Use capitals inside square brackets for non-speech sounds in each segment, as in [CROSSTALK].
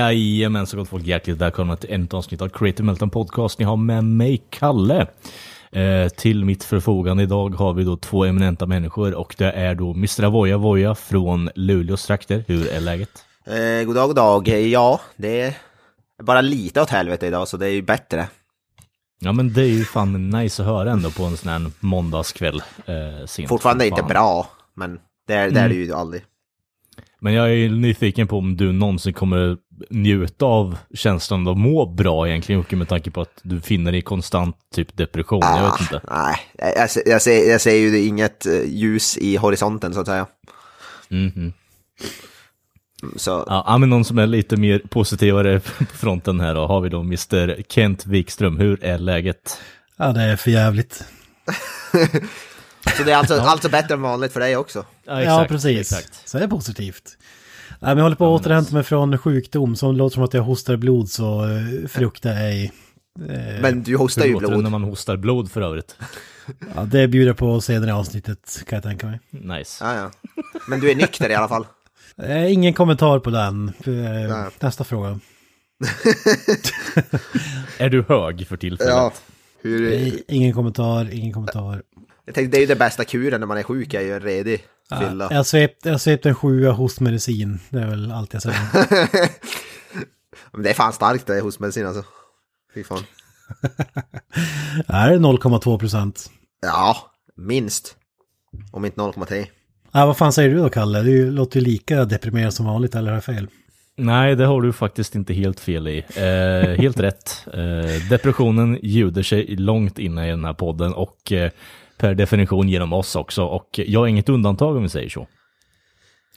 Jajamän, så gott folk hjärtligt välkomna till ett avsnitt av Creative Melton Podcast. Ni har med mig Kalle. Eh, till mitt förfogande idag har vi då två eminenta människor och det är då Mr. Avoya Voya från Luleås trakter. Hur är läget? Eh, god dag, god dag. Ja, det är bara lite åt helvete idag så det är ju bättre. Ja men det är ju fan nice att höra ändå på en sån här måndagskväll. Eh. Fortfarande inte bra, men det är, det är det ju aldrig. Men jag är nyfiken på om du någonsin kommer njuta av känslan av att må bra egentligen Jocke med tanke på att du finner dig i konstant typ depression. Jag vet inte. Nej, jag, jag, ser- jag, ser, jag ser ju inget eh, ljus i horisonten så att säga. Mhm. Så Ja, ja, men någon som är lite mer positivare på fronten här då har vi då Mr. Kent Wikström. Hur är läget? Ja, det är för jävligt. [LAUGHS] Så det är alltså, alltså bättre än vanligt för dig också? ja, precis. Exakt. Så det är positivt. Nej, men jag håller på att återhämta mig från sjukdom som låter som att jag hostar blod så fruktar jag ej. Eh, Men du hostar Hur ju låter det blod. när man hostar blod för övrigt? [LAUGHS] ja, det bjuder jag på senare i avsnittet kan jag tänka mig. Nice. Ja, ja. Men du är nykter i alla fall. Eh, ingen kommentar på den. Eh, nästa fråga. [LAUGHS] Är du hög för tillfället? Ja. Hur, Eh, ingen kommentar, ingen kommentar. Jag tänkte, det är ju det bästa kuren när man är sjuk, är ju en redig fylla. Jag har svept, jag svept en sjua hostmedicin. Det är väl allt jag säger. [LAUGHS] Men det är fan starkt det hos medicin alltså. Fy fan. [LAUGHS] Det är 0,2 procent. Ja, minst. Om inte 0,3. Ah, vad fan säger du då Kalle? Du låter ju lika deprimerad som vanligt, eller har jag fel? Nej, det har du faktiskt inte helt fel i. Eh, helt rätt. Eh, depressionen ljuder sig långt inne i den här podden och eh, per definition genom oss också. Och jag är inget undantag om vi säger så.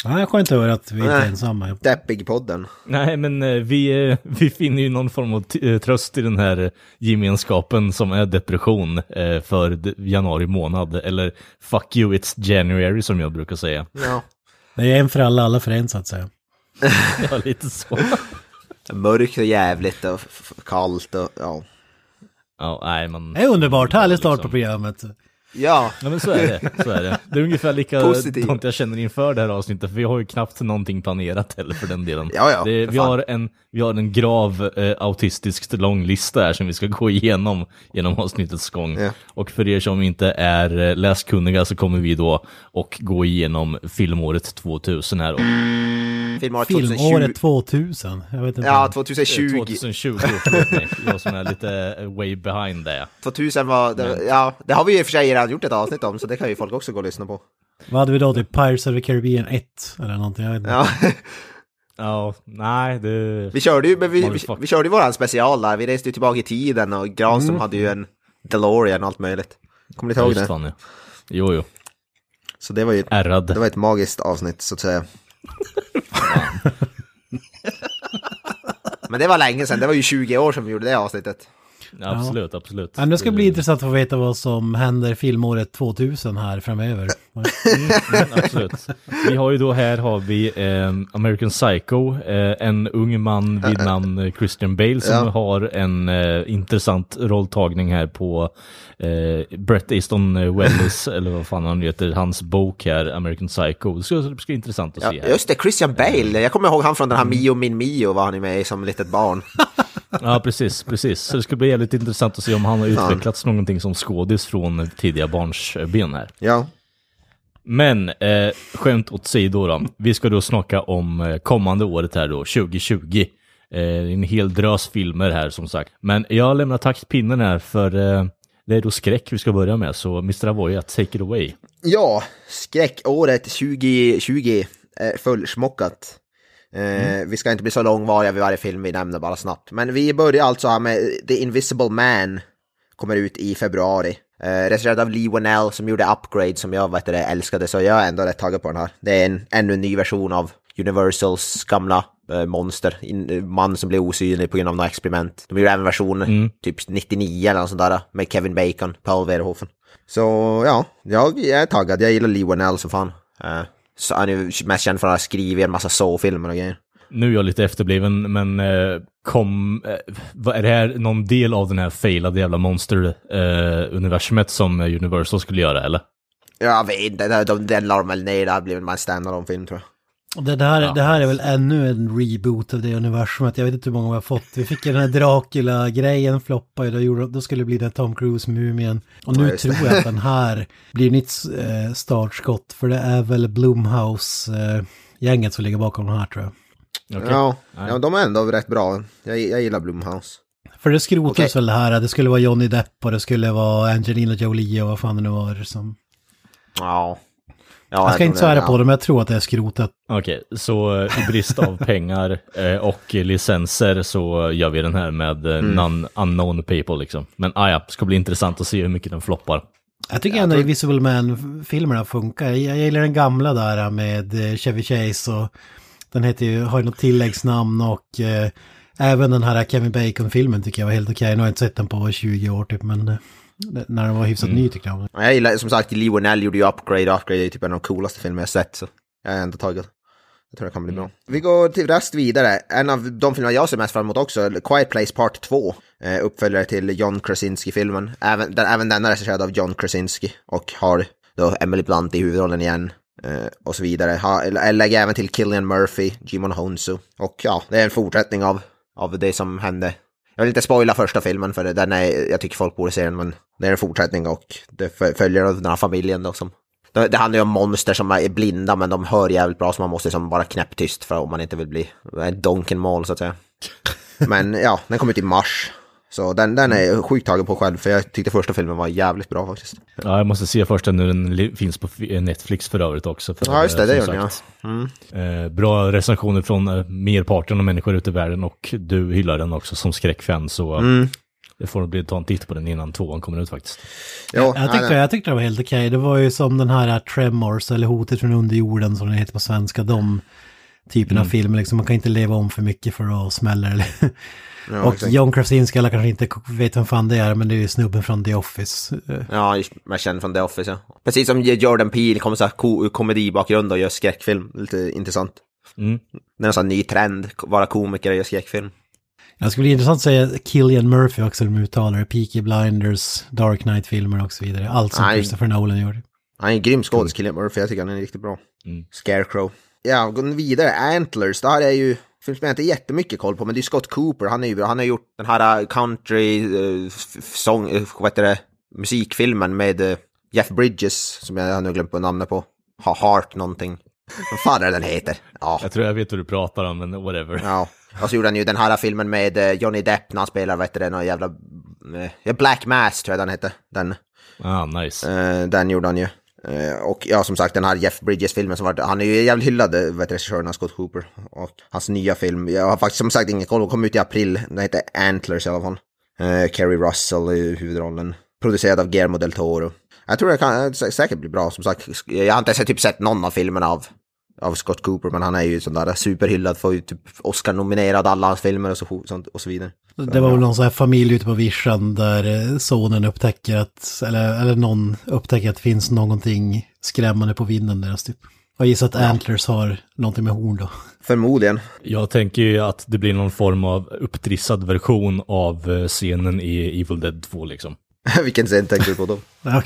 Nej, skönt att höra att vi inte är Nej. ensamma. Deppig-podden. Nej, men eh, vi, eh, [LAUGHS] vi finner ju någon form av eh, tröst i den här gemenskapen som är depression för januari månad. Eller fuck you, it's January som jag brukar säga. Ja. Det är en för alla, alla för en så att säga. [LAUGHS] Ja, lite så. [LAUGHS] Mörkt och jävligt och kallt och ja. Ja, nej, men... Det är underbart, härlig start på Liksom. programmet. Ja, Ja men så är det, så är det. Det är ungefär lika sånt jag känner inför det här avsnittet, för vi har ju knappt någonting planerat heller för den delen. Ja, ja, det, vi, fan. har en, vi har en grav eh, autistiskt lång lista här som vi ska gå igenom genom avsnittets gång. Ja. Och för er som inte är eh, läskunniga så kommer vi då och gå igenom filmåret 2000 här. Och, filmåret 2020. Filmåret 2000. Jag vet inte. Ja, eh, 2020. 2020, förlåt mig. Jag som är lite eh, way behind det. 2000 var, det, ja, det har vi ju i och för sig redan gjort ett avsnitt om, så det kan ju folk också gå och lyssna på. Vad hade vi då? Typ Pirates of the Caribbean 1 eller någonting? Jag vet inte. Ja, Ja, nej det... vi körde ju, men vi, vi, vi körde ju våran special där, vi reste ju tillbaka i tiden och Granström hade ju en DeLorean och allt möjligt. Kommer ni ihåg det? fan ja. Jo, jo. Så det var ju Ärrad. det var ett magiskt avsnitt så att säga. Men det var länge sedan, det var ju 20 år sedan vi gjorde det avsnittet. Absolut, absolut. Men det ska bli intressant att få veta vad som händer filmåret 2000 här framöver. [LAUGHS] Mm, absolut. Vi har ju då här har vi eh, American Psycho, eh, en ung man vid namn eh, Christian Bale som Ja. har en eh, intressant rolltagning här på eh, Brett Easton eh, Wells, [LAUGHS] eller vad fan han heter, hans bok här, American Psycho. Det ska, det ska bli intressant att Ja, se här. just det, Christian Bale. Jag kommer ihåg han från den här Mio min Mio var han ju med i som litet barn. [LAUGHS] Ja, precis, precis. Så det ska bli jävligt intressant att se om han har utvecklats någonting som skådis från tidiga barnsben här. Ja, Men eh, skämt åt sido då. Vi ska då snacka om eh, kommande året här då, 2020. Eh, en hel drös filmer här som sagt. Men jag lämnar taktpinnen här för eh, det är då skräck vi ska börja med. Så Mr. Avoya, take it away. ja skräckåret 2020 är fullsmockat. Eh, Vi ska inte bli så långvariga vid varje film vi nämner bara snabbt. Men vi börjar alltså här med The Invisible Man. Kommer ut i februari. Eh, regisserad av Lee Wanell som gjorde Upgrade som jag vet det, älskade så jag är ändå rätt taggad på den här. Det är en, ännu en ny version av Universals gamla eh, monster, in, eh, man som blir osynlig på grund av något experiment. De gjorde även version Mm. typ 99 eller något sånt där med Kevin Bacon, Paul Verhoeven. Så ja, jag, jag är taggad, jag gillar Lee Whannell som fan. Eh, så han är ju mest känd för att ha skrivit en massa så-filmer och grejer. Nu är jag lite efterbliven, men eh, kom... Eh, är det här någon del av den här failade jävla monster-universumet som eh, Universal skulle göra, eller? Jag vet inte, de, de, den la de väl ner, det här blev en standalone film tror jag. Det här, det här är väl ännu en reboot av det universumet. Jag vet inte hur många vi har fått. Vi fick ju den här Dracula-grejen floppa ju. Då, gjorde- då skulle det bli den Tom Cruise-mumien. Och nu Ja, tror jag att den här blir nytt eh, startskott. För det är väl Blumhouse-gänget som ligger bakom den här tror jag. Okej. Ja, ja, de är ändå rätt bra. Jag, jag gillar Blumhouse. För det skrotades Okej. väl det här. Det skulle vara Johnny Depp och det skulle vara Angelina Jolie och vad fan det nu var som... Ja. Ja Jag ska inte svära på det, men jag tror att det är skrotat. Okej, så eh, i brist av pengar eh, och licenser så gör vi den här med eh, non unknown people liksom. Men ah, ja, ska bli intressant att se hur mycket den floppar. Jag tycker ändå Invisible Man-filmerna funkar. Jag, jag gillar den gamla där med eh, Chevy Chase och den heter ju, har ju något tilläggsnamn och eh, även den här Kevin Bacon-filmen tycker jag var helt okej. Nu har jag inte sett den på 20 år typ, men eh, när den var hyfsat ny tyckte jag. Ja, Jag gillar, som sagt, Lee Whannell gjorde ju Upgrade. Upgrade är typ en av de coolaste filmer jag sett. Så jag är ändå taggad. Jag tror det kan bli bra. Vi går till rast vidare. En av de filmer jag ser mest fram emot också, Quiet Place Part 2. Eh, uppföljare till John Krasinski-filmen. Även, den, även denna är regisserad av John Krasinski och har då Emily Blunt i huvudrollen igen. Eh, och så vidare. Ha, lägger även till Killian Murphy, Jimon Honsu. Och ja, det är en fortsättning av, av det som hände. Jag vill inte spoila första filmen för den är, jag tycker folk borde se den, men det är en fortsättning och det fö- följer den här familjen då som det, det handlar ju om monster som är blinda men de hör jävligt bra så man måste liksom vara knäpptyst för om man inte vill bli en donkenmål så att säga. [LAUGHS] Men ja, den kom ut i mars. Så den, den är jag sjukt tagen på själv för jag tyckte första filmen var jävligt bra faktiskt. Ja, jag måste se först nu, den finns på Netflix för övrigt också. För, Ja just det, eh, det gör den ja. Mm. eh, Bra recensioner från eh, merparten av människor ute i världen och du hyllar den också som skräckfan så Mm. det får nog bli ta en titt på den innan tvåan kommer ut faktiskt. Jo, Jag tyckte, jag tyckte det var helt okej. Det var ju som den här Tremors eller Hotet från underjorden som den heter på svenska. De typen av filmer liksom. Man kan inte leva om för mycket för att smälla eller... [LAUGHS] Ja, och exakt. John Krasinski, alla kanske inte vet vem fan det är, men det är ju snubben från The Office. Ja, man känner från The Office ja. Precis som Jordan Peele kommer så här ko- komedibakgrund och gör skräckfilm. Lite intressant. Mm. Det är en sån ny trend, vara komiker och göra skräckfilm. Det skulle bli intressant att säga Killian Murphy också, de uttalar det. Peaky Blinders, Dark Knight-filmer och så vidare. Allt som Nej. Christopher Nolan gjorde. Han är en grym skådis, Killian Murphy. Jag tycker han är riktigt bra. Mm. Scarecrow. Ja, gå vidare. Antlers, det här är ju film som jag inte jättemycket koll på, men det är Scott Cooper. Han är ju. Han har gjort den här uh, country uh, f- sång, uh, vad heter det, musikfilmen med uh, Jeff Bridges, som jag har nu glömt på namnet på. Ha Heart någonting. Vad fan är det den heter? Ja. Jag tror jag vet vad du pratar om, men whatever. Ja, och så gjorde han ju den här filmen med eh, Johnny Depp när han spelar, vad heter det, någon jävla... eh, Black Mass tror jag den hette. Den, Ah, nice. eh, den gjorde han ju. Eh, och ja, som sagt den här Jeff Bridges-filmen som var, han är ju jävligt hyllad, eh, vet regissören Scott Cooper. Och hans nya film, jag har faktiskt som sagt ingen koll, den kom ut i april, den heter Antlers i alla fall. Eh, Kerry Russell i huvudrollen. Producerad av Guillermo del Toro. Jag tror det kan eh, sä- säkert bli bra, som sagt. Jag har inte sett, typ sett någon av filmerna av av Scott Cooper, men han är ju sån där superhyllad, får ju typ Oscar-nominerad alla hans filmer och så, sånt, och så vidare. Det var väl någon sån här familj ute på vischan där eh, sonen upptäcker att, eller, eller någon upptäcker att det finns någonting skrämmande på vinden deras typ. Jag gissar att Antlers har någonting med horn då. Förmodligen. Jag tänker ju att det blir någon form av upptrissad version av eh, scenen i Evil Dead 2 liksom. [LAUGHS] Vilken scen tänker du på då? [LAUGHS]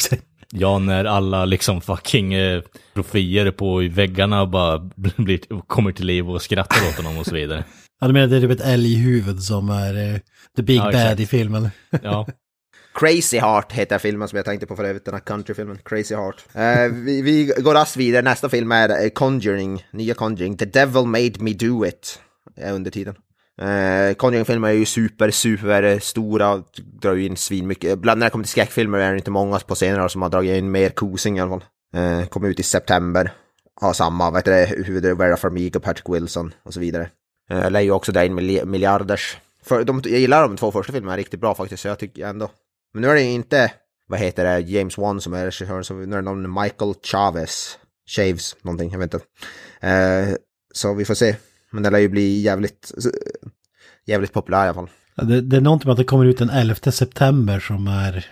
Ja, när alla liksom fucking eh, profiler på väggarna bara [LAUGHS] blir, kommer till liv och skrattar åt honom och så vidare. Ja, du menar det är typ ett älghuvud som är eh, the big Ja, bad exakt. i filmen. [LAUGHS] Ja, Crazy Heart heter filmen som jag tänkte på för övrigt, den här countryfilmen. Crazy Heart. Eh, vi, vi går raskt vidare, nästa film är eh, Conjuring, nya Conjuring. The Devil Made Me Do It, är undertiteln. Uh, Conjuring-filmer är ju super, super eh, stora, drar ju in svin mycket. Bland när det kommer till skräckfilmer är det inte många på senare år som har dragit in mer kosing i alla fall. Uh, kommer ut i september. Har samma, vad heter det, huvud, Vera Farmiga, Patrick Wilson och så vidare. Uh, lär ju också in mil- miljarders. För de, jag gillar de två första filmerna riktigt bra faktiskt, så jag tycker ändå. Men nu är det inte, vad heter det, James Wan som är regissör, så nu är det någon Michael Chavez. Chaves, någonting, jag vet inte. Eh, så vi får se. Men den lär ju bli jävligt, jävligt populär i alla fall. Ja, Det, det är någonting med att det kommer ut den 11 september som är...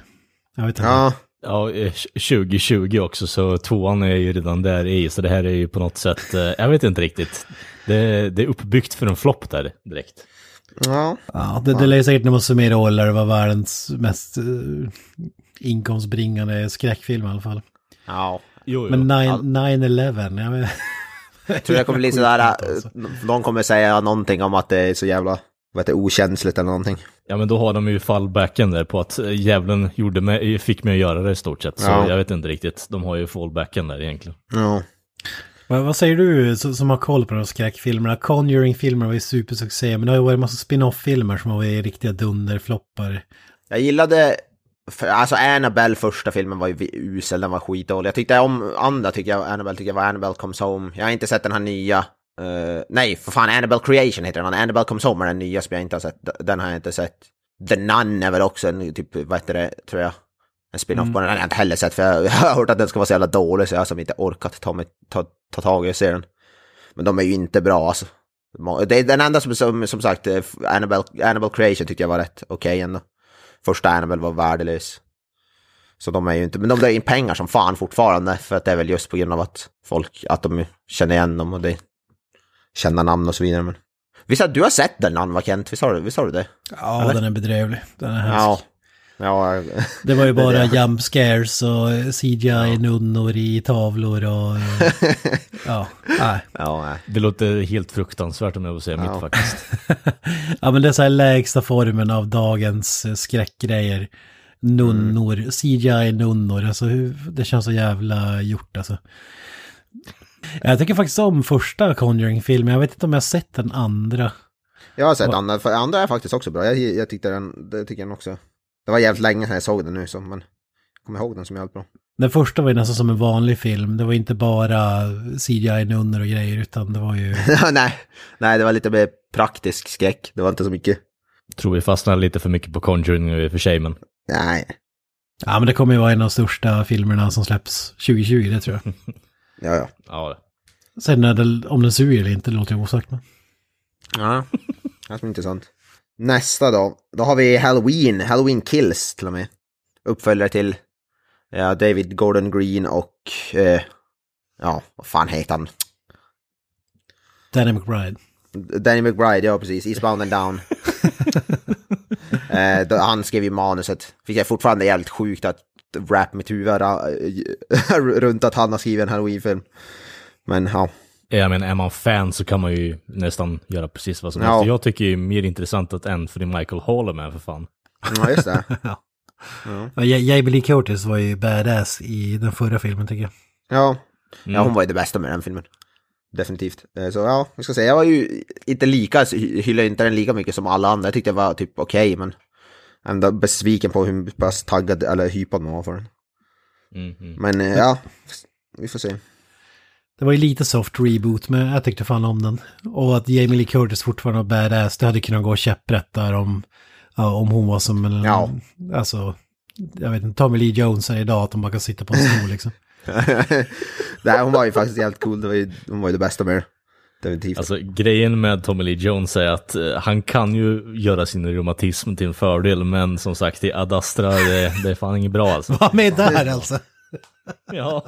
Jag vet inte. Ja, Ja, eh, 2020 också, så tvåan är ju redan där i, så det här är ju på något sätt, eh, jag vet inte riktigt. Det, det är uppbyggt för en flopp där direkt. ja. Ja, det, det lär säkert när man summerar det vara världens mest uh, inkomstbringande skräckfilm i alla fall. ja. Jo, jo. Men 9-11, jag vet Jag tror det kommer bli [LAUGHS] sådär, Alltså. någon kommer säga någonting om att det är så jävla, vad heter det, okänsligt eller någonting. Ja men då har de ju fallbacken där på att eh, djävulen gjorde mig, fick mig att göra det i stort sett. Så Ja. jag vet inte riktigt, de har ju fallbacken där egentligen. Ja. Vad, vad säger du som, har koll på de skräckfilmerna? Conjuring-filmer var ju supersuccé, men det har ju varit en massa spin-off-filmer som har varit riktiga dunderfloppar. Jag gillade, alltså Annabelle första filmen var ju usel, den var skitdålig. Jag tyckte om andra, tycker jag, Annabelle tycker jag var Annabelle Comes Home. Jag har inte sett den här nya, eh, nej för fan, Annabelle Creation heter den, Annabelle Comes Home är den nya som jag inte har sett, den har jag inte sett. The Nun är väl också en typ, vad heter det, tror jag. En spin-off på den, den har jag inte heller sett för jag, [LAUGHS] jag har hört att den ska vara så jävla dålig så jag har som inte orkat ta, mig, ta, ta tag i och se den. Men de är ju inte bra alltså. Det är den enda som, som, som sagt, eh, Annabelle, Annabelle Creation tyckte jag var rätt okej ändå. Första Annabelle var värdelös. Så de är ju inte, men de drar in pengar som fan fortfarande för att det är väl just på grund av att folk, att de känner igen dem och det kända namn och så vidare. Men... Visst har du har sett den namn va Kent? Visst har du, visst har du det? Ja, Eller? den är bedrövlig. Den är hemsk. Ja. Ja, Det var ju [LAUGHS] bara det. jump scares och CGI-nunnor i tavlor och... [LAUGHS] ja, nej. ja, nej. Det låter helt fruktansvärt om jag får säga Ja. mitt faktiskt. [LAUGHS] Ja, men det är så här lägsta formen av dagens eh, skräckgrejer. Nunnor, CGI-nunnor, alltså hur, det känns så jävla gjort alltså. Jag tycker faktiskt om första Conjuring-filmen, jag vet inte om jag har sett den andra. Jag har sett Va- andra, för andra är faktiskt också bra. Jag, jag tyckte den, det tycker jag också. Det var jävligt länge sedan jag såg den nu så, men jag kommer ihåg den som jävligt bra. Den första var ju nästan som en vanlig film, det var inte bara CGI-nunnor och grejer, utan det var ju... [LAUGHS] nej, nej, det var lite mer praktisk skräck. Det var inte så mycket. Tror vi fastnar lite för mycket på Conjuring nu i och för sig, men Nej, Ja, men det kommer ju vara en av de största filmerna som släpps 2020, det tror jag. [LAUGHS] ja, ja. ja. Sen är det, om den suger eller inte, det låter jag osagt med. Ja, det är intressant. Nästa då, då har vi Halloween, Halloween Kills till och med. Uppföljare till ja, David Gordon Green och eh, ja, vad fan heter han? Danny McBride. Danny McBride, ja precis, Eastbound and Down. [LAUGHS] eh, då, han skrev ju manuset. Fick jag fortfarande jävligt sjukt att wrap mitt huvud eh, [LAUGHS] runt att han har skrivit en Halloween-film. Men ja, Jag menar, är man fan så kan man ju nästan göra precis vad som Ja. helst. Jag tycker ju mer intressant att Anthony Michael Hall är med för fan. ja just det. [LAUGHS] Ja. Ja, Ja, Ja- Jamie Lee Curtis var ju badass i den förra filmen tycker jag. ja. ja Mm. hon var ju det bästa med den filmen. Definitivt. Eh, Så ja, vi ska säga, jag var ju inte lika, hyllade inte den lika mycket som alla andra. Jag tyckte det var typ okej, men ändå besviken på hur pass taggad eller hypad man var för den. Mm, mm. Men eh, ja, vi får se. Det var ju lite soft reboot, men jag tyckte fan om den. Och att Jamie Lee Curtis fortfarande var badass, det hade kunnat gå käpprätt där om, ja, om hon var som en... Ja. Alltså, jag vet inte, Tommy Lee Jones är idag, att de bara kan sitta på en stol liksom. [LAUGHS] Nej, hon var ju faktiskt jävligt cool. Det var ju, hon var ju det bästa med det. Alltså grejen med Tommy Lee Jones är att eh, han kan ju göra sin reumatism till en fördel, men som sagt i Ad Astra, det, det är fan inget bra alltså. Var med där alltså? Ja,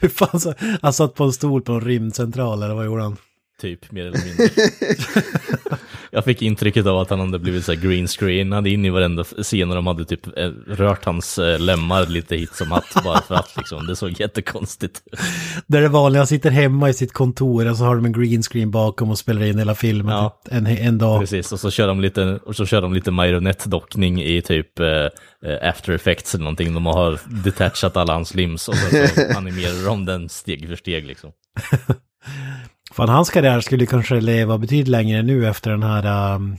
Hur fan så? Han satt på en stol på en rymdcentral, eller vad gjorde han? Typ mer eller mindre. [LAUGHS] Jag fick intrycket av att han hade blivit så här green screenad in i varenda scen och de hade typ eh, rört hans eh, lemmar lite hit som hatt bara för att liksom. Det såg jättekonstigt ut. Där det vanliga sitter hemma i sitt kontor och så har de en green screen bakom och spelar in hela filmen Ja. typ en, en dag. Precis, och så kör de lite, och så kör de lite marionettdockning i typ eh, eh, after effects eller någonting. De har detachat alla hans limbs och sen så [LAUGHS] animerar de den steg för steg liksom. [LAUGHS] Fan, hans karriär skulle kanske leva betydligt längre nu efter den här um,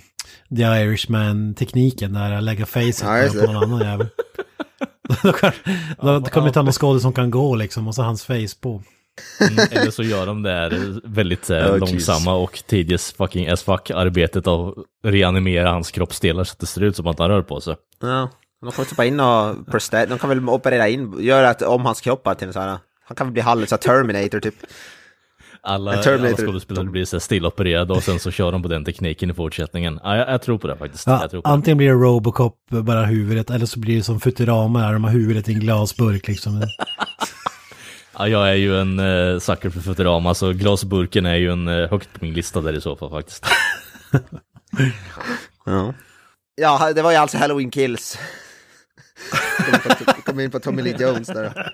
The Irishman-tekniken där, lägga facet på det. någon annan jävel. [LAUGHS] då kan, då kommer inte ha någon skådespelare som kan gå liksom och så hans face på. Mm, eller så gör de det här väldigt eh, Oh, långsamma och tidiga fucking as fuck arbetet av att reanimera hans kroppsdelar så att det ser ut som att han rör på sig. Ja, de får stoppa in och prostat, de kan väl operera in, göra att om hans kropp till en sån här, han kan väl bli så här Terminator typ. Alla, alla skådespelare blir så stillopererade och sen så kör de på den tekniken i fortsättningen. Ja, jag, jag tror på det faktiskt. Ja, jag tror på det. antingen blir det Robocop, bara huvudet, eller så blir det som Futurama, där de har huvudet i en glasburk liksom. [LAUGHS] Ja, jag är ju en uh, sucker för Futurama, så glasburken är ju en uh, högt på min lista där i så fall faktiskt. [LAUGHS] Ja. ja, det var ju alltså Halloween Kills. Kom in på- Kom in på Tommy Lee Jones där.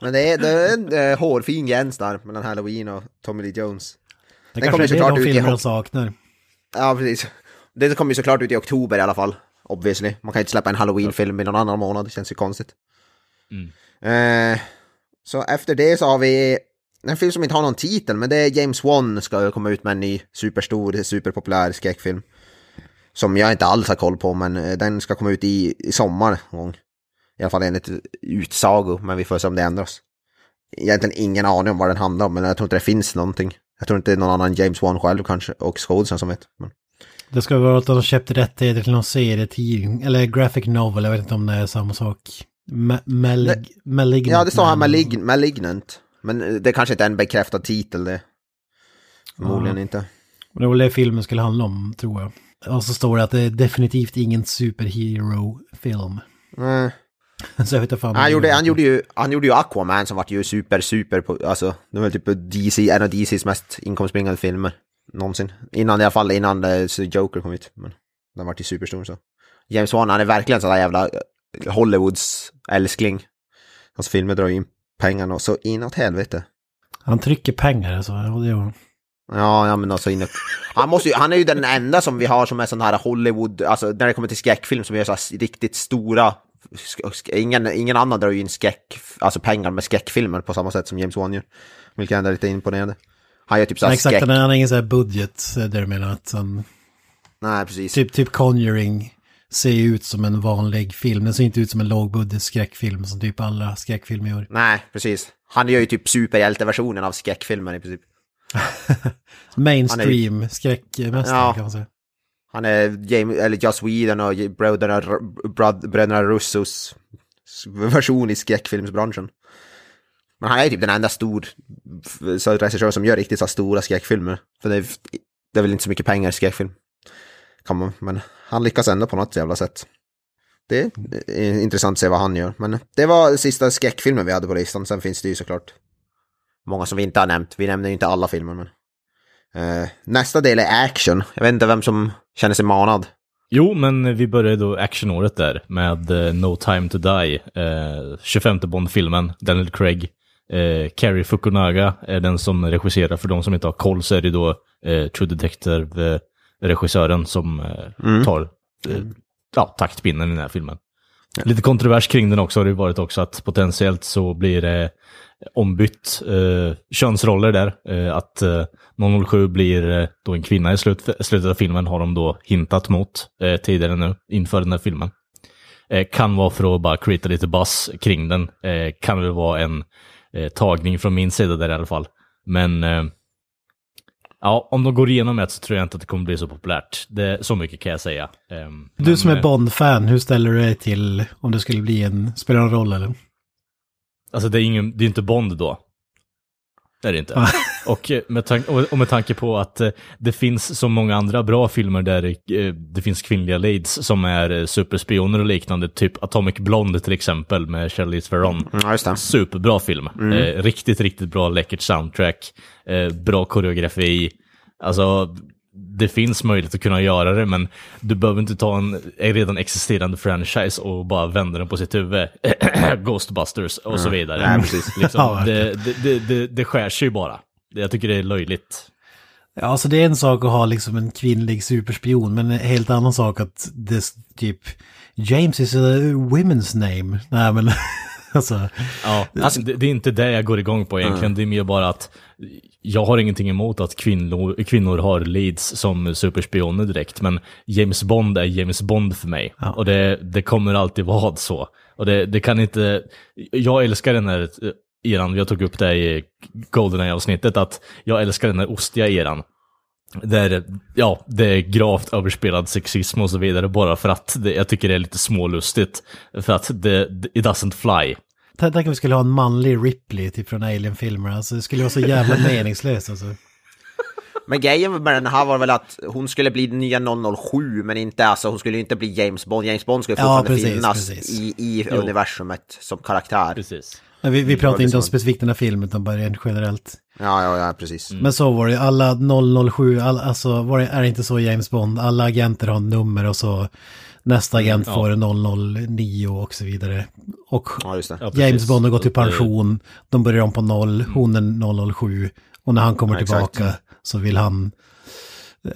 Men det är, det är en eh, hårfin gräns där mellan Halloween och Tommy Lee Jones. Det Den kanske kommer är det såklart de ut i filmer de saknar. Ja, precis. Det kommer ju såklart ut i oktober i alla fall. Obviously. Man kan ju inte släppa en Halloween-film i någon annan månad, det känns ju konstigt. Mm. Eh, så efter det så har vi en film som inte har någon titel, men det är James Wan ska komma ut med en ny superstor, superpopulär skräckfilm. Som jag inte alls har koll på, men eh, den ska komma ut i, i sommar någon gång. I alla fall enligt utsago, men vi får se om det ändras. Egentligen ingen aning om vad den handlar om, men jag tror inte det finns någonting. Jag tror inte det är någon annan James Wan själv kanske, och skådisen som vet. Men... Det ska vara att de har köpt rättigheter till någon serietidning, eller graphic novel, jag vet inte om det är samma sak. Ma- malig- malignant. Ja, det står här Man. malig Malignant. Men eh, det kanske inte är en bekräftad titel det. Förmodligen Ja. inte. Det var det filmen skulle handla om, tror jag. Och så står det att det är definitivt ingen superhero-film. Nej. [LAUGHS] Så jag vet inte fan. Han gjorde, han, gjorde ju, han gjorde ju Aquaman som vart ju super, super, på, alltså det var typ DC, en av DCs mest inkomstbringande filmer någonsin. Innan i alla fall, innan eh, Joker kom ut. Men den vart ju superstor så. James Wan, han är verkligen sån där jävla eh, Hollywoods älskling. Hans filmer drar ju in pengarna och så inåt helvete. Han trycker pengar alltså. Det gör han. Ja, ja men alltså inåt. Han, måste ju, han är ju den enda som vi har som är sån här Hollywood, alltså när det kommer till skräckfilm som gör så här riktigt stora Ingen, ingen annan drar ju in skräck, alltså pengar med skräckfilmer på samma sätt som James Wan gör. Vilket ändå är lite imponerande. Han gör typ såhär exakt, skräck. han har ingen sån här budget, eh, där menar att han... Nej, precis. Typ, typ Conjuring ser ju ut som en vanlig film. Den ser inte ut som en lågbudget skräckfilm som typ alla skräckfilmer gör. Nej, precis. Han gör ju typ superhjälteversionen av skräckfilmer i princip. [LAUGHS] Mainstream skräckmästare Ja. kan man säga. Han är James, eller Joss Whedon och bröderna, bröderna Russos version i skräckfilmsbranschen. Men han är ju typ den enda stor så regissör som gör riktigt så här stora skräckfilmer. För det är, det är väl inte så mycket pengar i skräckfilm. Kan man, men han lyckas ändå på något jävla sätt. Det är intressant att se vad han gör. Men det var sista skräckfilmen vi hade på listan. Sen finns det ju såklart många som vi inte har nämnt. Vi nämner ju inte alla filmer men. Uh, nästa del är action. Jag vet inte vem som känner sig manad. Jo, men vi började då actionåret där med eh, No Time To Die, eh, 25 Bond-filmen, Daniel Craig. Eh, Carrie Fukunaga är den som regisserar, för de som inte har koll så är det då True Detective-regissören som eh, tar eh, ja, taktpinnen i den här filmen. Lite kontrovers kring den också har det varit också att potentiellt så blir det ombytt eh, könsroller där. Eh, att eh, 007 blir eh, då en kvinna i slut, slutet av filmen har de då hintat mot eh, tidigare nu inför den här filmen. Eh, kan vara för att bara creata lite buzz kring den. Eh, kan väl vara en eh, tagning från min sida där i alla fall. Men ja, om de går igenom det så tror jag inte att det kommer bli så populärt. Det, så mycket kan jag säga. Ehm, Du men, som är Bond-fan, hur ställer du dig till om det skulle bli en, spelar någon roll eller? Alltså det är, ingen, det är inte Bond då. Det är det inte. och, eh, med och med tanke på att eh, det finns så många andra bra filmer där eh, det finns kvinnliga leads som är superspioner och liknande, typ Atomic Blonde till exempel med Charlize Theron. Ja, just det. Superbra film. Eh, riktigt, riktigt bra läckert soundtrack. Eh, bra koreografi. Alltså, det finns möjlighet att kunna göra det, men du behöver inte ta en redan existerande franchise och bara vända den på sitt huvud. [CLEARS THROAT] Ghostbusters och så vidare. Nej, precis. [LAUGHS] Liksom, det, det, det, det, skär sig ju bara. Jag tycker det är löjligt. Ja, alltså det är en sak att ha liksom en kvinnlig superspion, men en helt annan sak att det typ James is a women's name. Nej, men [LAUGHS] [LAUGHS] alltså, Ja, alltså, det, det är inte det jag går igång på egentligen. Det är mer bara att jag har ingenting emot att kvinnor, kvinnor har leads som superspioner direkt, men James Bond är James Bond för mig. Och det, det kommer alltid vara så. Och det, det kan inte... Jag älskar den här eran, jag tog upp det i Goldeneye-avsnittet, att jag älskar den här ostiga eran. Där, ja, det är gravt överspelad sexism och så vidare bara för att det, jag tycker det är lite smålustigt. För att det, it doesn't fly. tänk om vi skulle ha en manlig Ripley typ från Alien-filmer. Alltså det skulle vara så jävla [LAUGHS] meningslöst alltså. Men grejen med den här var väl att hon skulle bli nya 007, men inte alltså, hon skulle inte bli James Bond. James Bond skulle Ja, fortfarande precis, finnas precis. i, i Jo. universumet som karaktär. Precis. Men vi, vi pratar inte om specifikt den här filmen utan bara rent generellt. Ja, ja, ja, precis. Men så var det, alla 007, all, alltså var det, är det inte så James Bond? Alla agenter har nummer och så nästa agent ja. får 009 och så vidare. Och Ja, just det. Ja. James Bond har gått i pension, de börjar om på noll, hon är 007 och när han kommer Ja, exakt. tillbaka så vill han,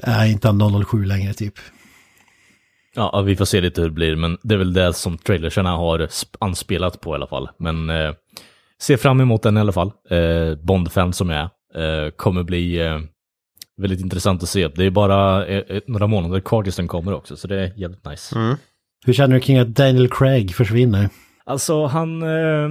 är inte han 007 längre typ. Ja, vi får se lite hur det blir, men det är väl det som trailersarna har sp- anspelat på i alla fall. Men eh, se fram emot den i alla fall. Eh, Bond-fan som jag är. Eh, kommer bli eh, väldigt intressant att se. Det är bara eh, eh, några månader kvar tills den kommer också, så det är jävligt nice. Mm. Hur känner du kring att Daniel Craig försvinner? Alltså, han, eh,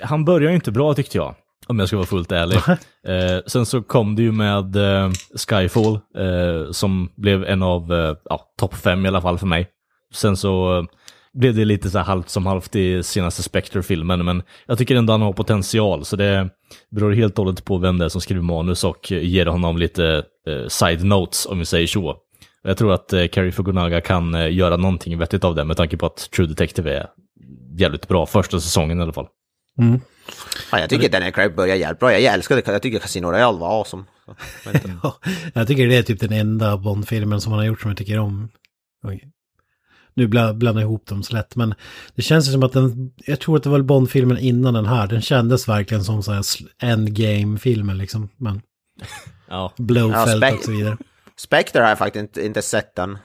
han börjar ju inte bra tyckte jag. Om jag ska vara fullt ärlig. [LAUGHS] eh, sen så kom det ju med eh, Skyfall, eh, som blev en av eh, ja, topp fem i alla fall för mig. Sen så eh, blev det lite så här halvt som halvt i senaste Spectre-filmen, men jag tycker ändå han har potential, så det beror helt och hållet på vem det är som skriver manus och ger honom lite eh, side notes, om vi säger så. Jag tror att eh, Cary Fukunaga kan eh, göra någonting vettigt av det, med tanke på att True Detective är jävligt bra, första säsongen i alla fall. Ja, jag tycker Daniel Craig börjar jävligt bra. Jag älskar det. Jag tycker Casino Royale var awesome. [LAUGHS] Ja, jag tycker det är typ den enda Bond-filmen som han har gjort som jag tycker om. Oj. Nu bla- blandar jag ihop dem så lätt, men det känns ju som att den, jag tror att det var Bond-filmen innan den här, den kändes verkligen som så här endgame-filmen liksom. Men Ja, Blowfelt Ja, och så vidare. Spectre har jag faktiskt inte, inte sett den.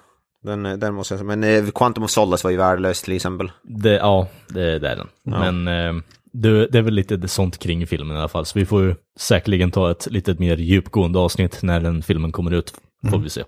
Den, den måste jag säga. Men eh, Quantum of Solace var ju värdelöst till exempel. det, ja, det, det är den. Men eh, det, det är väl lite sånt kring filmen i alla fall, så vi får ju säkerligen ta ett lite mer djupgående avsnitt när den filmen kommer ut, får vi se.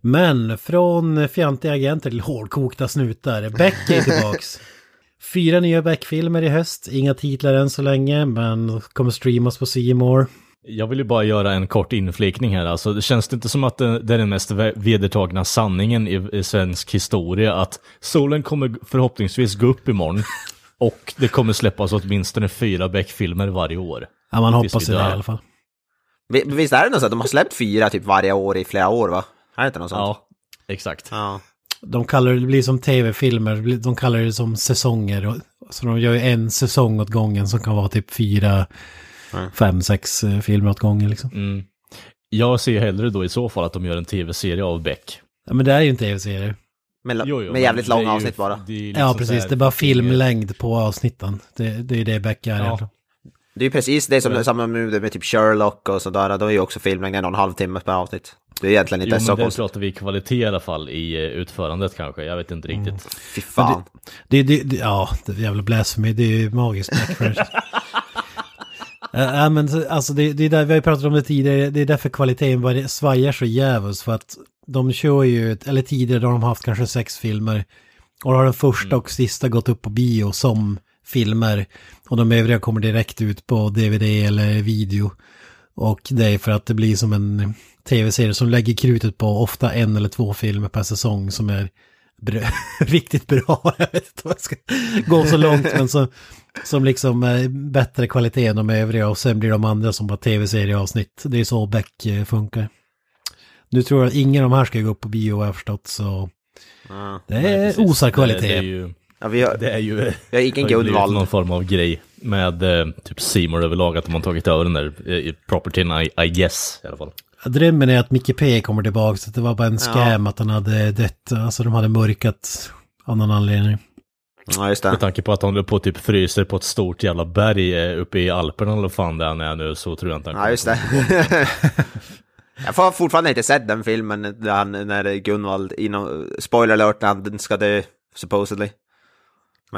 Men från fjantiga agenter till hårdkokta snutar. Beck är tillbaks. [LAUGHS] Fyra nya Beck-filmer i höst. Inga titlar än så länge, men kommer streamas på More. Jag vill ju bara göra en kort inflikning här, alltså det känns det inte som att det, det är den mest ve- vedertagna sanningen i, i svensk historia, att solen kommer förhoppningsvis gå upp imorgon, [LAUGHS] och det kommer släppas åtminstone fyra Beck-filmer varje år. Ja, man hoppas det i alla fall. Vi- Visst är det något så att de har släppt fyra typ varje år i flera år va? Är det inte något sånt? Ja, exakt. Ja. De kallar det, det blir som tv-filmer, de kallar det som säsonger. Och, så de gör ju en säsong åt gången som kan vara typ fyra, Mm. fem, sex eh, filmer åt gången liksom. Mm. Jag ser hellre då i så fall att de gör en tv-serie av Beck. Ja, men det är ju en tv-serie. Med, Jo, jo, med jävligt men det är långa ju- avsnitt bara. liksom Ja, precis. Det är bara filmlängd på avsnitten. Det, det är ju det Beck är Ja. Det är ju precis det som Ja. samma med, med typ Sherlock och sådär. Då är ju också filmlängden en och en halv timme per avsnitt. Det är egentligen inte Jo, så konstigt. pratar vi kvalitet i alla fall i eh, utförandet kanske. Jag vet inte riktigt. Fy fan. Det, det, det, ja, det är jävla blasphemy. Det är ju magiskt. Ja, [LAUGHS] men så- alltså det, det är där vi har ju pratat om det tidigare. Det är därför kvaliteten bara svajar så jävligt. För att de kör ju, eller tidigare då har de haft kanske sex filmer. Och då har den första och sista gått upp på bio som filmer. Och de övriga kommer direkt ut på DVD eller video. Och det är för att det blir som en tv-serie som lägger krutet på ofta en eller två filmer per säsong som är [LAUGHS] riktigt bra. Jag vet inte om jag ska gå så långt, men så, som liksom är bättre kvalitet än de övriga och sen blir de andra som bara tv-serieavsnitt. Det är så Beck eh, funkar. Nu tror jag att ingen av de här ska gå upp på bio har jag förstått, så Ja. det är osar Det, kvalitet. det är ju, Ja, vi har, det är ju, vi har ingen har Gunvald. någon form av grej med eh, typ Seymour överlag, att de har tagit över den där eh, propertyn, I, I guess i alla fall. Drömmen är att Micke P kommer tillbaka, så att det var bara en scam att han hade dött. Alltså de hade mörkat av någon anledning. Ja, just Med det. tanke på att han håller på typ fryser på ett stort jävla berg eh, uppe i Alperna eller vad fan det är han är nu, så tror jag inte han Ja, just det. [LAUGHS] Jag får fortfarande inte sett den filmen där han, när Gunvald, inom, spoiler alert, när han ska dö, supposedly.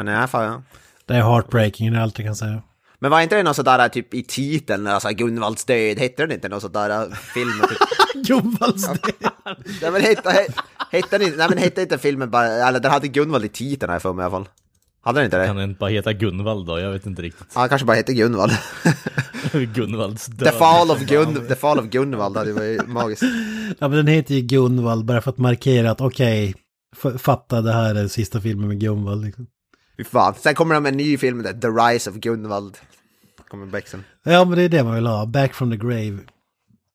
Men ja, fan, ja. Det är heartbreaking, det är allt jag kan säga. Men var inte det något sådär typ i titeln, alltså Gunvalds död, hette den inte något sådär film? [LAUGHS] Typ? Gunvalds [LAUGHS] nej men hette, he- hette, den inte, nej men hette inte filmen bara, eller den hade Gunvald i titeln jag för mig i alla fall. Hade den inte det? Kan den inte bara heta Gunvald då? Jag vet inte riktigt. Ja, kanske bara hette Gunvald. [LAUGHS] Gunvalds död. The Fall of, Gun, The Fall of Gunvald hade varit magiskt. Ja, men den heter ju Gunvald bara för att markera att okej, f- fatta det här är sista filmen med Gunvald. Liksom. Fy fan. Sen kommer de med en ny film, där, The Rise of Gunvald. Kommer Beck sen. Ja, men det är det man vill ha. Back from the grave.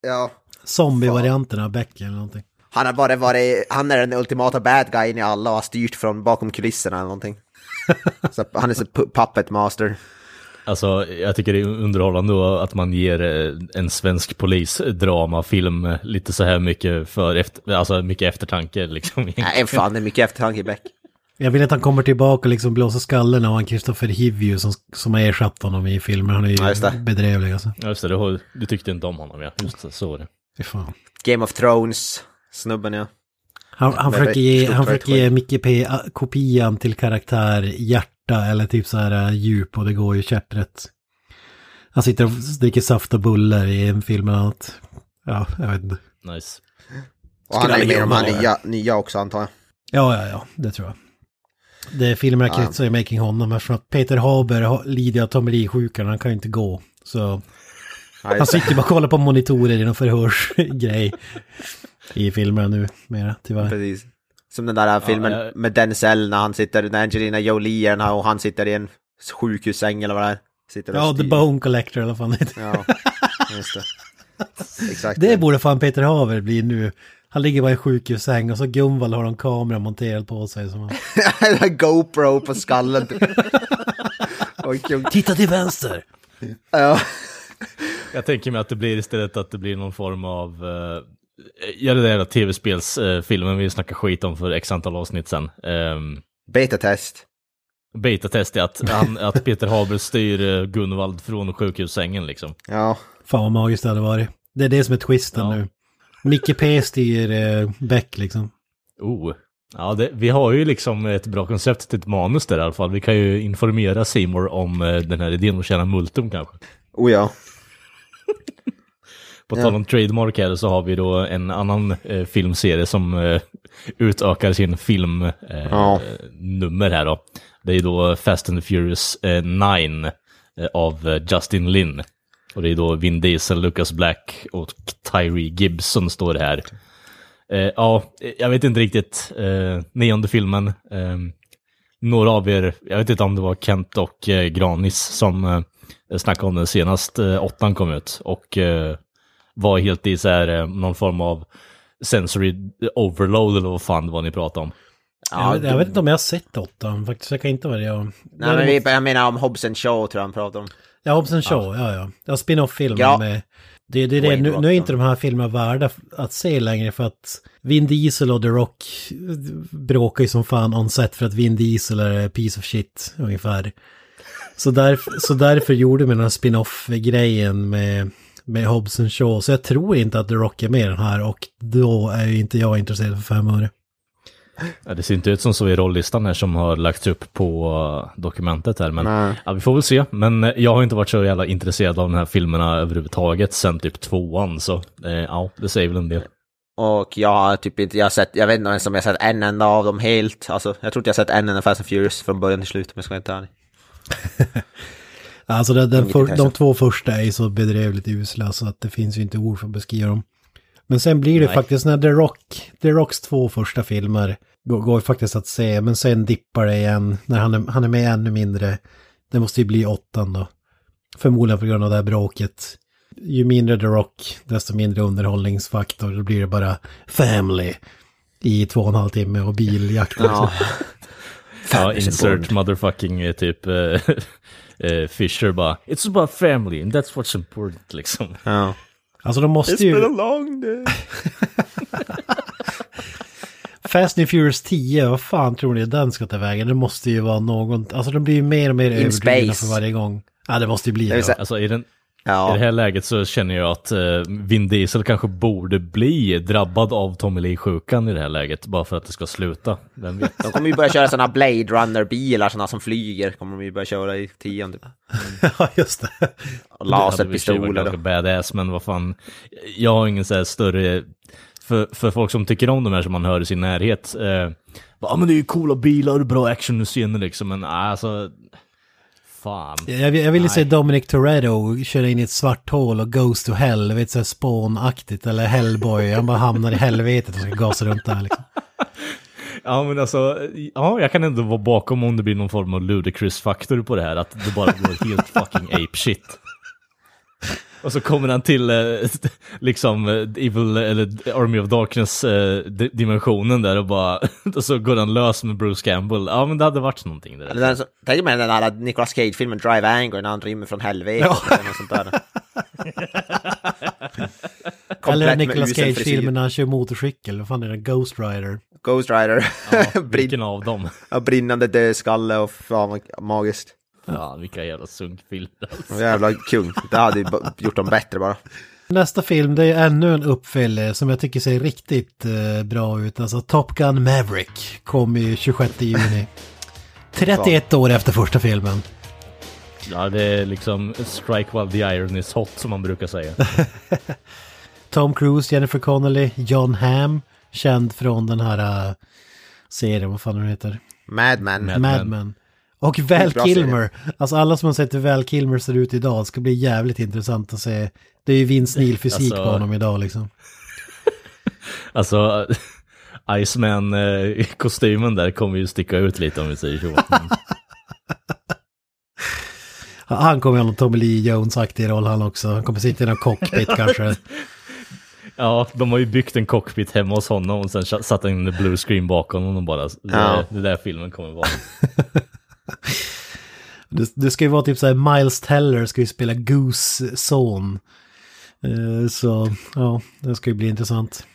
Ja. Zombie-varianten av Beck eller någonting. Han har bara varit, han är den ultimata bad guyen i alla och har styrt från bakom kulisserna eller någonting. [LAUGHS] så han är så pu- puppet master. Alltså, jag tycker det är underhållande att man ger eh, en svensk polisdramafilm eh, lite så här mycket för efter, alltså mycket eftertanke liksom. Nej, fan det är mycket eftertanke i Beck. Jag vill att han kommer tillbaka och liksom blåser skallen av han Christopher Hivju som, som har ersatt honom i filmen. Han är ju Ja, just det. bedrövlig alltså. Ja, Just det, du, du tyckte inte om honom ja. Just det, så var det. Fy fan. Game of Thrones, snubben ja. Han, han försöker ge, han försöker ge Micke P a- kopian till karaktär hjärta eller typ så här äh, djup och det går ju käpprätt. Han sitter och dricker saft och bullar i en film eller något. Ja, jag vet inte. Nice. Och han är med i de här nya, nya också antar jag. Ja, ja, ja, det tror jag. Det filmerna Ja. kretsar i Making honom eftersom att Peter Haber lider av Tommy Lee-sjukan, han kan ju inte gå. Så Ja, han sitter bara och kollar på monitorer i någon förhörsgrej i filmerna nu, mera tyvärr. Precis. Som den där filmen ja. med Denzel när han sitter, när Angelina Jolie är här och han sitter i en sjukhussäng eller vad det är. Sitter Ja, The. Bone Collector eller vad fan det heter. Ja, just det. [LAUGHS] Exakt. Det borde fan Peter Haber bli nu. Han ligger bara i en sjukhussäng och så Gunvald har en kamera monterad på sig. Som han... [LAUGHS] GoPro på skallen. [LAUGHS] Kul. Titta till vänster! ja. [LAUGHS] Jag tänker mig att det blir istället att det blir någon form av, uh, ja det där tv-spelsfilmen vi snackade skit om för x antal avsnitt sen. Um, Betatest. Betatest är att, han, att Peter Haber styr eh, Gunvald från sjukhussängen liksom. Ja. Fan vad magiskt det hade varit. Det är det som är twisten Ja. nu. Micke P styr eh, Beck liksom. Oh. Ja, det, vi har ju liksom ett bra koncept till ett manus där i alla fall. Vi kan ju informera Seymour om eh, den här idén att tjäna multum kanske. Oh ja. [LAUGHS] På tal om trademark här så har vi då en annan eh, filmserie som eh, utökar sin filmnummer eh, Ja. nummer här då. Det är då Fast and the Furious eh, 9 eh, av eh, Justin Lin. Och det är då Vin Diesel, Lucas Black och Tyree Gibson står det här. Eh, ja, jag vet inte riktigt. Eh, nionde filmen. Eh, några av er, jag vet inte om det var Kent och eh, Granis som eh, snackade om den senast eh, åttan kom ut. Och eh, var helt i så här, eh, någon form av sensory overload eller vad fan det var ni pratade om. jag, vet, jag vet inte om jag har sett åttan faktiskt. Jag kan inte vara det. Jag, Nej, men vi, jag menar om Hobbs and Shaw tror jag han pratar om. Ja, Hobson Show, ja ja. Ja, spin-off-film Ja. med... Det, det är det. Nu, nu är inte de här filmerna värda att se längre för att Vin Diesel och The Rock bråkar ju som fan on set för att Vin Diesel är piece of shit ungefär. Så, därf, så därför gjorde vi den här spin-off-grejen med, med Hobson Shaw. Så jag tror inte att The Rock är med i den här och då är ju inte jag intresserad för fem öre. Ja, det ser inte ut som så i rollistan här som har lagts upp på eh, dokumentet här. Men ja, vi får väl se. Men eh, jag har inte varit så jävla intresserad av de här filmerna överhuvudtaget sen typ tvåan. Så eh, ja, det säger väl en del. Och jag har typ inte, jag har sett, jag vet inte ens om jag har sett en enda av dem helt. Alltså, jag tror inte jag har sett en enda Fast and Furious från början till slut om jag ska vara helt ärlig. [LAUGHS] Alltså den, den för, de två första är ju så bedrövligt usla så att det finns ju inte ord för att beskriva dem. Men sen blir det Nej. faktiskt när The Rock, The Rocks två första filmer går, går faktiskt att se, men sen dippar det igen när han är, han är med ännu mindre. Det måste ju bli åttan då. Förmodligen på grund av det här bråket. Ju mindre The Rock, desto mindre underhållningsfaktor. Då blir det bara family i två och en halv timme och biljakt. Ja. [LAUGHS] Ja, insert motherfucking eh, typ eh, [LAUGHS] eh, Fisher bara. It's about family and that's what's important liksom. ja. Alltså de måste ju... long day. [LAUGHS] Fast and Furious 10, vad fan tror ni den ska ta vägen? Det måste ju vara någon, alltså de blir ju mer och mer överdrivna space. för varje gång. Ja, det måste ju bli Det det. Alltså i, den, i Ja. det här läget så känner jag att eh, Vin Diesel kanske borde bli drabbad av Tommy Lee-sjukan i det här läget. Bara för att det ska sluta. Vem vet? De kommer ju börja köra sådana Blade Runner-bilar, sådana som flyger, kommer de ju börja köra i tian typ. [LAUGHS] ja, just det. Och Det hade i laserpistoler. ganska badass, men vad fan. Jag har ingen så här större... För, för folk som tycker om de här som man hör i sin närhet. Eh, ja men det är ju coola bilar och bra actionscener liksom, men nej, alltså... Fan. Jag, jag ville se Dominic Toretto köra in i ett svart hål och Goes to Hell, vet så här Spawn-aktigt, eller Hellboy. Han bara hamnar i helvetet och ska gasa runt där liksom. [LAUGHS] Ja men alltså, ja jag kan ändå vara bakom om det blir någon form av ludicrous-faktor på det här, att det bara går helt fucking ape shit. Och så kommer han till eh, [LAUGHS] liksom eh, Evil, eller Army of Darkness-dimensionen där och bara, [LAUGHS] och så går han lös med Bruce Campbell. Ja men det hade varit någonting där. den som- Tänk mig den där Nicolas Cage-filmen Drive Anger när han rymmer från helvetet. Eller något sånt där. [LAUGHS] Komplett Eller Nicolas. Cage-filmen när han kör motorcykel, vad fan är det, Ghost Rider? Ghost Rider. Ja, vilken av dem? ja, brinnande dödskalle och fan magiskt. Ja, vilka jävla sunkfilmer. Alltså. Jävla kung. Det hade ju gjort dem bättre bara. Nästa film, det är ännu en uppföljare som jag tycker ser riktigt eh, bra ut. Alltså Top Gun Maverick kom ju 26 juni. [LAUGHS] 31 år efter första filmen. Ja, det är liksom strike while the iron is hot som man brukar säga. [LAUGHS] Tom Cruise, Jennifer Connelly, John Hamm, känd från den här uh, serien, vad fan den heter, Madman. Mad- Mad Men. Och Val Kilmer. Alltså alla som har sett hur Val Kilmer ser ut idag ska bli jävligt intressant att se. Det är ju Vince Neil-fysik Alltså- på honom idag liksom. [LAUGHS] Alltså, [LAUGHS] Iceman-kostymen där kommer ju sticka ut lite om vi säger så. [LAUGHS] Men, Han kommer ha någon Tommy Lee Jones-aktig roll han också. Han kommer sitta i någon cockpit kanske. ja, de har ju byggt en cockpit hemma hos honom och sen satt en blue screen bakom honom bara, det, Ja. det där filmen kommer vara. [LAUGHS] Det, det ska ju vara typ så här, Miles Teller ska ju spela Goose son. Eh, så ja, det ska ju bli intressant.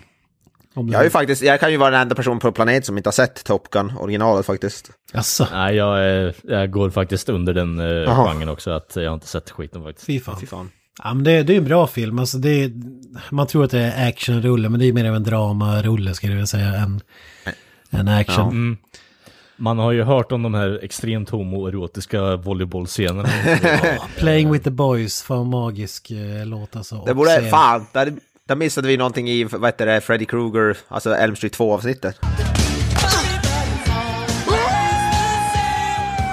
Jag, är ju faktiskt, jag kan ju vara den enda personen på planeten som inte har sett Top Gun originalet faktiskt. Jaså, Nej, jag, är- jag går faktiskt under den uh, genren också, att jag har inte sett skiten faktiskt. fy fan. Fy fan. Ja, men det, det är en bra film. Alltså det är, man tror att det är actionrulle, men det är mer av en dramarulle skulle jag vilja säga än, än action. Ja. Mm. Man har ju hört om de här extremt homoerotiska volleybollscenerna. [LAUGHS] Playing with the boys, fan magisk eh, låt alltså. Det borde, scen. fan, där, där missade vi någonting i, vad heter det, Freddy Krueger, alltså Elm Street 2-avsnittet. [LAUGHS]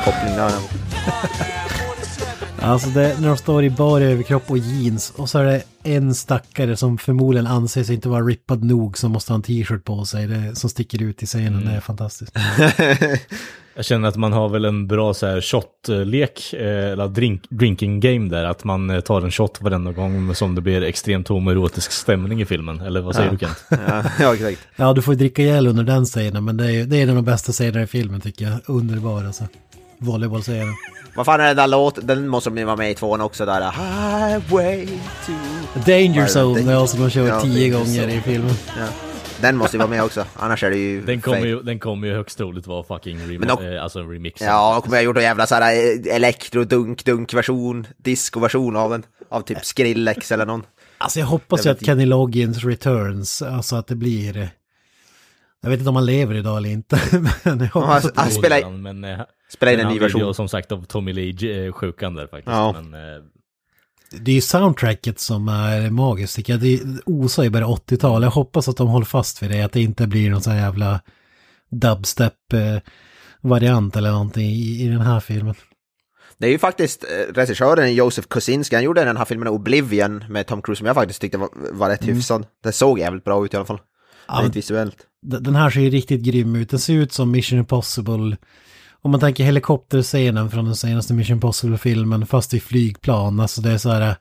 Koppling där. Alltså det, när de står i bar överkropp och jeans och så är det en stackare som förmodligen anser sig inte vara rippad nog som måste ha en t-shirt på sig. Det, som sticker ut i scenen, Mm. det är fantastiskt. [LAUGHS] Jag känner att man har väl en bra så här shot-lek, eh, eller drink, drinking game där, att man eh, tar en shot varenda gång som det blir extremt homoerotisk stämning i filmen. Eller vad säger du Kent? [LAUGHS] Ja, ja, exakt. Ja, du får ju dricka ihjäl under den scenen, men det är, det är en av de bästa scenerna i filmen tycker jag. Underbar alltså. Volleybollscenen. Vad fan är den där låten? Den måste de ju vara med i tvåan också där. Highway to... Danger Zone det? är alltså de kör Ja, tio gånger Zone. i filmen. Ja. Den måste ju vara med också, annars är det ju... Den kommer ju, den kommer ju högst troligt vara fucking rem- Men dock- eh, alltså en remix. Ja, och kommer jag gjort en jävla såhär eh, elektro-dunk-dunk-version, disco-version av den. Av typ Skrillex eller någon. Alltså jag hoppas ju att. Kenny Loggins returns, alltså att det blir... eh, Jag vet inte om han lever idag eller inte, [LAUGHS] men jag Ja, hoppas att han det Jo, spelar- han, men, eh, Spela in en han ny version. som sagt av Tommy Lee-sjukan där faktiskt. Ja. Men, eh, Det är ju soundtracket som är magiskt tycker jag. Det osar ju bara 80-tal. Jag hoppas att de håller fast vid det. Att det inte blir någon sån här jävla dubstep-variant eller någonting i, i den här filmen. Det är ju faktiskt eh, regissören Josef Kosinski, han gjorde den här filmen Oblivion med Tom Cruise som jag faktiskt tyckte var, var rätt hyfsad. Den såg jävligt bra ut i alla fall. Ja, Rent visuellt. Den här ser ju riktigt grym ut. Den ser ut som Mission Impossible. Om man tänker helikopterscenen från den senaste Mission Impossible-filmen fast i flygplan. Alltså det är så här...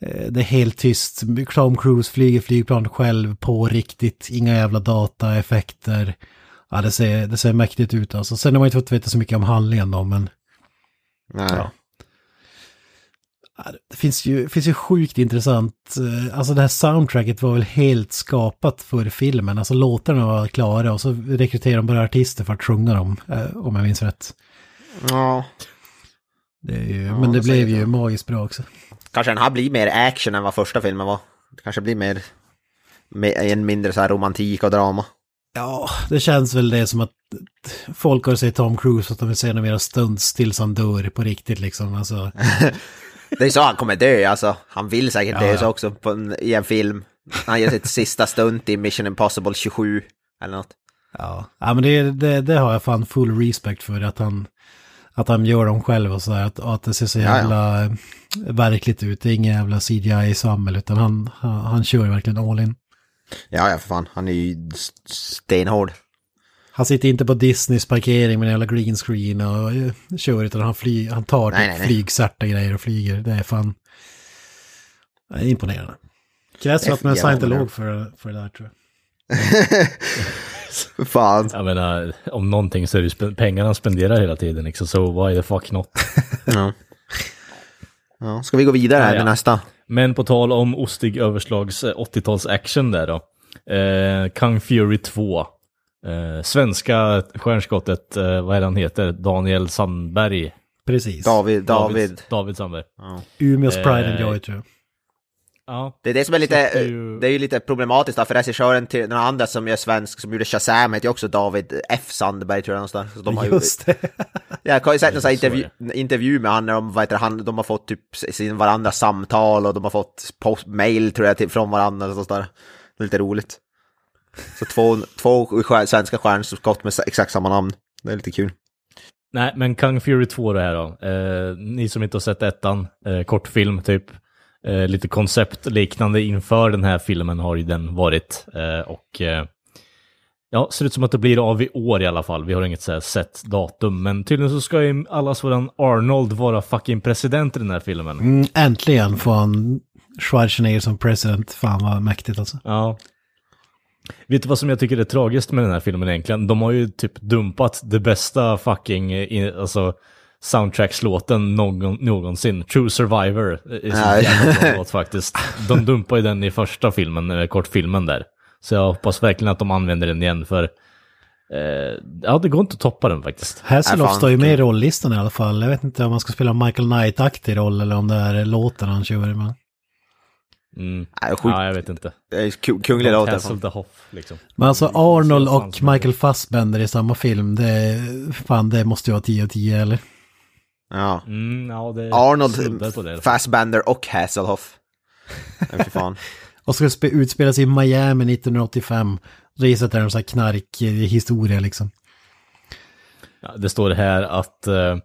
eh, Det är helt tyst. Tom Cruise flyger flygplan själv på riktigt. Inga jävla dataeffekter. Ja, det ser, det ser mäktigt ut alltså. Sen har man inte fått veta så mycket om handlingen då, men... Nej. Ja. Det finns ju, finns ju sjukt intressant, eh, alltså det här soundtracket var väl helt skapat för filmen, alltså låtarna var klara och så rekryterade de bara artister för att sjunga dem, eh, om jag minns rätt. Ja. Det ju, Ja, men det blev ju du? magiskt bra också. Kanske den här blir mer action än vad första filmen var. Det kanske blir mer, mer en mindre så här romantik och drama. Ja, det känns väl det som att folk har sett Tom Cruise att de vill se några mera stunts tills han dör på riktigt liksom. Alltså, [LAUGHS] Det är så han kommer dö, alltså. Han vill säkert Ja, dö ja. så också en, i en film. Han gör sitt sista stunt i Mission Impossible 27 eller något. Ja, ja men det, det, det har jag fan full respect för att han, att han gör dem själv och sådär. Att, att det ser så Ja, ja. jävla eh, verkligt ut. Det är ingen jävla CGI-svammel utan han, han, han kör verkligen all in. Ja, ja, för fan. Han är ju st- stenhård. Han sitter inte på Disneys parkering med en jävla green screen och eh, kör utan han, fly, han tar Nej, typ nej, grejer och flyger. Det är fan... Det är imponerande. Krävs Det är att man är scientolog för, för det där tror jag. [LAUGHS] Fan. Jag menar, om någonting så är det pengarna han spenderar hela tiden liksom, så why the fuck not? [LAUGHS] Ja. Ja, ska vi gå vidare här Ja, ja. med nästa? Men på tal om ostig överslags eh, 80-tals action där då. Eh, Kung Fury 2. Eh, svenska stjärnskottet, eh, vad är han heter? Daniel Sandberg. Precis. David, David. David Sandberg. Umeås Pride and Eh, Joy tror jag. Ja. Det är det som är lite, det är ju- det är ju lite problematiskt för regissören till den andra som är svensk, som gjorde Shazam, heter ju också David F. Sandberg tror jag någonstans. Så de har ju, Just det. jag har ju sett är [LAUGHS] intervju, intervju med han när de, vad heter han, de har fått typ sin varandra samtal och de har fått post, mail tror jag till, från varandra och sånt där. Det är lite roligt. Så två, två svenska stjärnskott med exakt samma namn. Det är lite kul. Nej, men Kung Fury 2 det här då. Eh, ni som inte har sett ettan, eh, kortfilm typ. Eh, lite konceptliknande inför den här filmen har ju den varit. Eh, och eh, ja, ser ut som att det blir av i år i alla fall. Vi har inget så här sett datum. Men tydligen så ska ju allas våran Arnold vara fucking president i den här filmen. Mm, äntligen får han Schwarzenegger som president. Fan vad mäktigt alltså. Ja. Vet du vad som jag tycker är tragiskt med den här filmen egentligen? De har ju typ dumpat det bästa fucking, eh, alltså soundtrackslåten någon, någonsin. True Survivor är så jävla bra [LAUGHS] låt faktiskt. De dumpar ju den i första filmen, eh, kortfilmen där. Så jag hoppas verkligen att de använder den igen för eh, ja, det går inte att toppa den faktiskt. Hasselhoff står ju med i rollistan i alla fall. Jag vet inte om man ska spela Michael Knight-aktig roll eller om det är låten han kör. Men... Mm. Nej, sjukt. Ja, jag vet inte. Det är ku- kunglig låt. i alla fall. Hassel the Hoff, liksom. Men alltså Arnold och Michael Fassbender i samma film, det, fan, det måste ju vara 10 av 10 eller? Ja. Mm, ja, det Arnold, det. Fassbender och Hasselhoff. Fy fan. [LAUGHS] Och ska spe- utspelas i Miami 1985. Det gissar att det är en sån här knarkhistoria liksom. Ja, det står här att eh,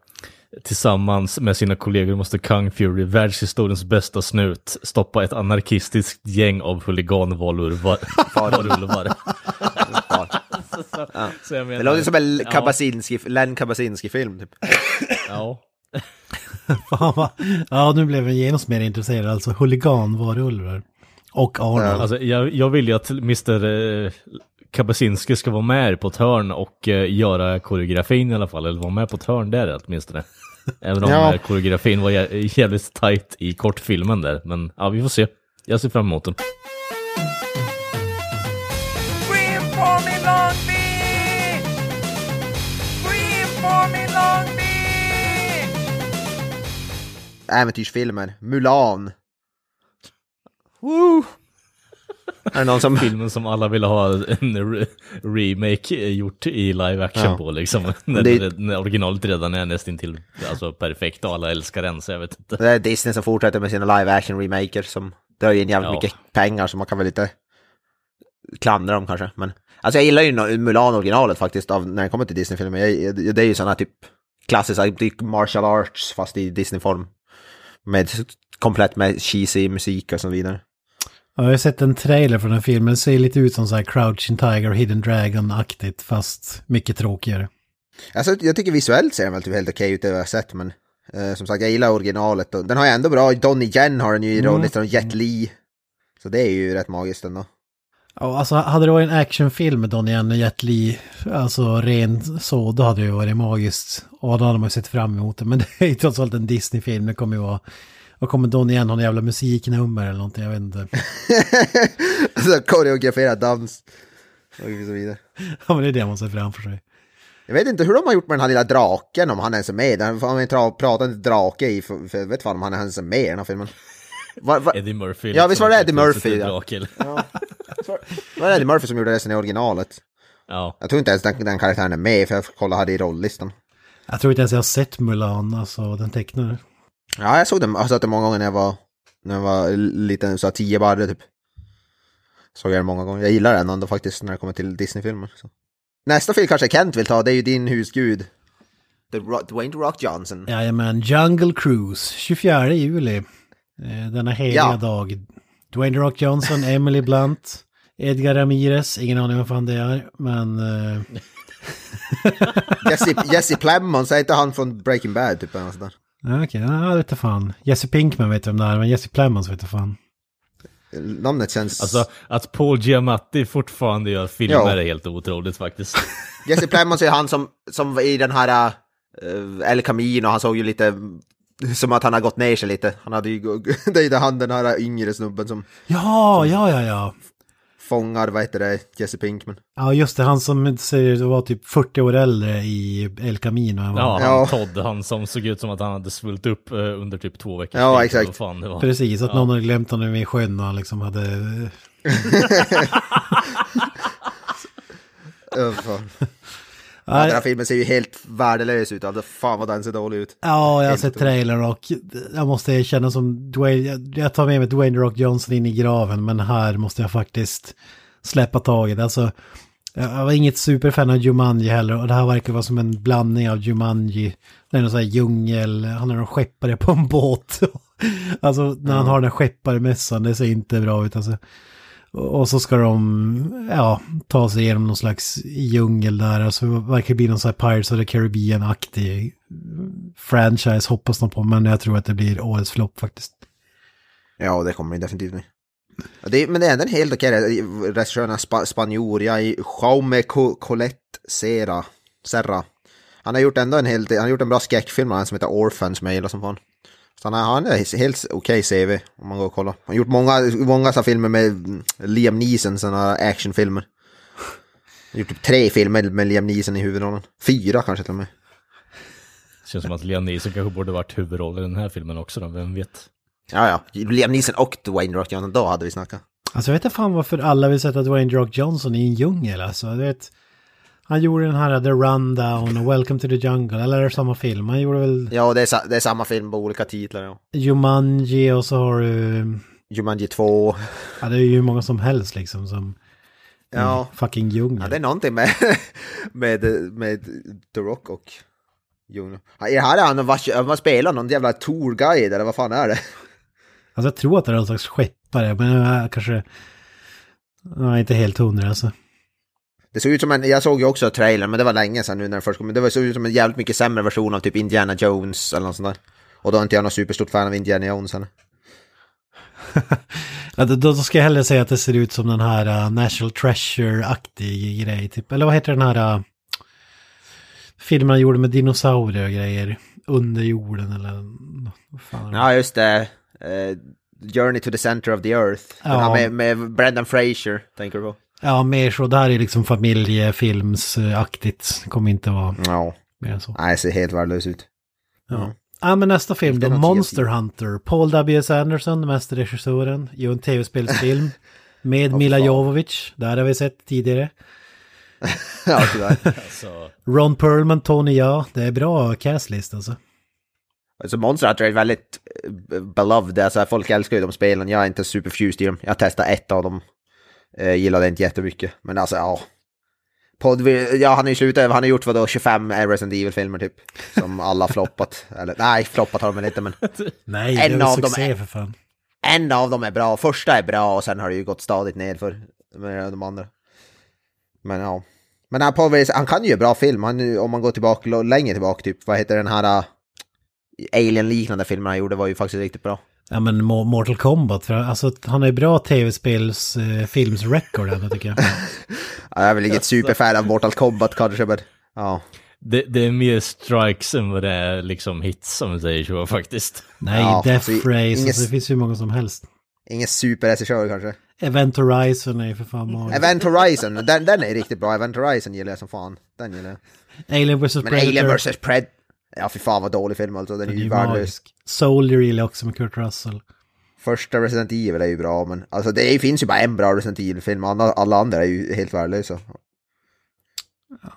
tillsammans med sina kollegor måste Kung Fury, världshistoriens bästa snut, stoppa ett anarkistiskt gäng av huliganvarulvar. [LAUGHS] varulvar. [LAUGHS] Så, så jag menar, Det låter som en ja, Kabasinski, Len Kabasinski-film typ. Ja, [LAUGHS] Fan ja nu blev jag genast mer intresserad, alltså huliganvarulvar. Och Arnold. alltså jag, jag vill ju att Mr. Kabasinski ska vara med på ett hörn och eh, göra koreografin i alla fall, eller vara med på ett hörn där åtminstone. [LAUGHS] Även om Ja. eh, koreografin var jä- jävligt tight i kortfilmen där, men ja, vi får se. Jag ser fram emot den. Äventyrsfilmer. Mulan. Woo! Är det någon som... filmen som alla ville ha en re- remake gjort i live action Ja. på liksom. När, Det- när originalet redan är nästan till alltså, perfekt och alla älskar den så jag vet inte. Det är Disney som fortsätter med sina live action remaker som drar in jävligt Ja. mycket pengar så man kan väl inte klandra dem kanske. Men alltså jag gillar ju no- Mulan originalet faktiskt av, när det kommer till Disney-filmer. Det är ju sådana typ klassiska typ martial arts fast i Disney-form. Med komplett med cheesy musik och så vidare. Ja, jag har sett en trailer från den filmen, det ser lite ut som så här Crouching Tiger Hidden Dragon-aktigt, fast mycket tråkigare. Alltså jag tycker visuellt ser den väl typ helt okej ut det jag har sett men eh, som sagt jag gillar originalet och den har ju ändå bra, Donnie Yen har den ju i Mm. och Jet Li. Så det är ju rätt magiskt ändå. Ja, alltså hade det varit en actionfilm med Donnie Yen och Jet Li, alltså ren så, då hade det ju varit magiskt. Och då hade man ju sett fram emot det. Men [LAUGHS] det är ju trots allt en Disney-film, det kommer ju vara... Och kommer Donnie Yen ha en jävla musiknummer eller någonting, jag vet inte. [LAUGHS] alltså koreograferad dans. Och så vidare. Ja, men det är det man ser framför sig. Jag vet inte hur de har gjort med den här lilla draken, om han ens är med. En tra- pratande drake i, för, för jag vet fan om han ens är med i den här filmen. [LAUGHS] Var, var, Eddie Murphy. Ja, visst var det Eddie liksom, Murphy, till ja. Drake, var, det Eddie Murphy som gjorde resten i originalet? ja. Jag tror inte ens den, den karaktären är med, för jag kollade här i rolllistan. Jag tror inte ens jag har sett Mulan, alltså den tecknade. Ja, jag såg den, jag har sett den många gånger när jag var, när jag var liten, så tio barre typ. Såg jag den många gånger. Jag gillar den ändå faktiskt när det kommer till Disney-filmer. Nästa film kanske Kent vill ta, det är ju din husgud. Dwayne The Rock Johnson. Jajamän, Jungle Cruise, 24 juli. Eh, Denna heliga Ja. dag. Dwayne The Rock Johnson, Emily Blunt, Edgar Ramirez, ingen aning om fan det är, men... Eh, [LAUGHS] Jesse, Jesse Plemons, är inte han från Breaking Bad typ? Eller Ja, Okej, ja, jag vet inte fan. Jesse Pinkman vet vem det är, men Jesse Plemons vet inte fan. Namnet känns... Alltså att Paul Giamatti fortfarande gör filmer Ja. är helt otroligt faktiskt. [LAUGHS] Jesse Plemons är han som, som var i den här uh, El Camino, han såg ju lite som att han har gått ner sig lite. Han hade ju, [LAUGHS] det är ju han den här yngre snubben som Ja, ja, ja, ja. Fångar, vad heter det, Jesse Pinkman. Ja, just det. Han som säger att var typ 40 år äldre i El Camino. än Ja, Ja. han Todd, han som såg ut som att han hade svullt upp eh, under typ två veckors Ja, exakt. Fan det var. Precis, att någon hade glömt honom i sjön och han liksom hade... [LAUGHS] Uh, Ja, den här filmen ser ju helt värdelös ut, alltså fan vad den ser dålig ut. Ja, jag har sett trailern och jag måste erkänna som Dwayne, jag- tar med mig Dwayne Rock Johnson in i graven, men här måste jag faktiskt släppa taget. Alltså, jag var inget superfan av Jumanji heller och det här verkar vara som en blandning av Jumanji, det är någon sån här djungel, han är en skeppare på en båt. [LAUGHS] alltså när han har den här skepparmössan, det ser inte bra ut alltså. Och så ska de, ja, ta sig igenom någon slags djungel där. Alltså det verkar bli någon sån här Pirates of the Caribbean-aktig franchise hoppas de på. Men jag tror att det blir årets flopp faktiskt. Ja, det kommer det definitivt bli. Det, men det är ändå en helt okej eh, regissören, spa, spanjor, i Jaume Colette Serra. Serra. Han har gjort ändå en hel del, han har gjort en bra skräckfilm, han som heter Orphan som jag gillar som fan. Så han har, är helt okej CV om man går och kollar. Han har gjort många, många sådana filmer med Liam Neeson, sådana actionfilmer. Han har gjort typ tre filmer med Liam Neeson i huvudrollen. Fyra kanske till och med. Känns som att Liam Neeson kanske borde varit huvudroll i den här filmen också då, vem vet? Ja, ja. Liam Neeson och Dwayne Rock Johnson, då hade vi snackat. Alltså jag vet inte fan varför alla vill sätta Dwayne Rock Johnson i en djungel alltså. Du vet, han gjorde den här The Rundown och Welcome to the Jungle, eller är det samma film? Han gjorde väl Ja, det är, det är samma film på olika titlar. Ja. Jumanji och så har du, Jumanji 2. ja det är ju hur många som helst liksom som Ja. fucking djungel. Ja, det är någonting med, [LAUGHS] med, med The Rock och Jon. Ja, här är han, vad, vad spelar någon jävla tourguide eller vad fan är det? [LAUGHS] Alltså jag tror att det är någon slags skeppare, men jag kanske... Jag är inte helt hundra alltså. Det såg ut som en, jag såg ju också trailern, men det var länge sedan nu när den först kom. Men det såg ut som en jävligt mycket sämre version av typ Indiana Jones eller något sånt där. Och då är inte jag någon superstort fan av Indiana Jones. [LAUGHS] Ja, då, då ska jag hellre säga att det ser ut som den här uh, National Treasure-aktig grej. Typ. Eller vad heter den här uh, filmen han gjorde med dinosaurier och grejer? Under jorden eller fan? Ja, just det. Eh, Journey to the Center of the Earth. Den Ja. här med, med Brendan Fraser, tänker du på? Ja, mer så. Det här är liksom familjefilmsaktigt. Kommer inte vara Ja. mer än så. Nej, ser helt värdelös ut. Ja. Ja, men nästa film då, Monster Hunter. Paul W.S. Anderson, mästerregissören, gör en tv-spelsfilm [LAUGHS] med Mila. Jovovich. Där har vi sett tidigare. [LAUGHS] ja, tyvärr. [LAUGHS] Alltså, Ron Perlman, Tony Ja. Det är bra castlist alltså. Alltså Monster Hunter är väldigt eh, beloved, alltså folk älskar ju de spelen, jag är inte superförtjust i dem. Jag testade ett av dem, eh, gillade inte jättemycket. Men alltså ja. Podd, ja, han har ju slutat, han har gjort vadå, 25 Resident Evil-filmer typ. Som alla floppat. [LAUGHS] Eller nej, floppat har de väl inte men Nej, En det är av väl dem succé är- för fan. en av dem är bra. Första är bra och sen har det ju gått stadigt ner för med de andra. Men ja. Men han, Paul han kan ju göra bra film, han, om man går tillbaka längre tillbaka typ. Vad heter den här uh, Alien-liknande filmen han gjorde var ju faktiskt riktigt bra. Ja men Mo- Mortal Kombat, för alltså han är bra tv-spels eh, filmsrecord ändå tycker jag. [LAUGHS] Ja, jag är väl inget superfan av Mortal Kombat kanske, men ja. det, det är mer strikes än vad det är liksom hits som vi säger så faktiskt. Nej, Ja, Death alltså, Race, inget- alltså, det finns ju många som helst. Ingen superregissör kanske. Event Horizon är ju för fan magiskt. Event Horizon, den, den är riktigt bra. Event Horizon gillar jag som fan. Den gillar jag. Alien vs Men Predator. Alien vs. Pred... Ja, fy fan vad dålig film alltså. Den är Den är ju värdelös. Soldier gillar jag också med Kurt Russell. Första Resident Evil är ju bra, men alltså det är, finns ju bara en bra Resident Evil-film. Alla, andra är ju helt värdelösa.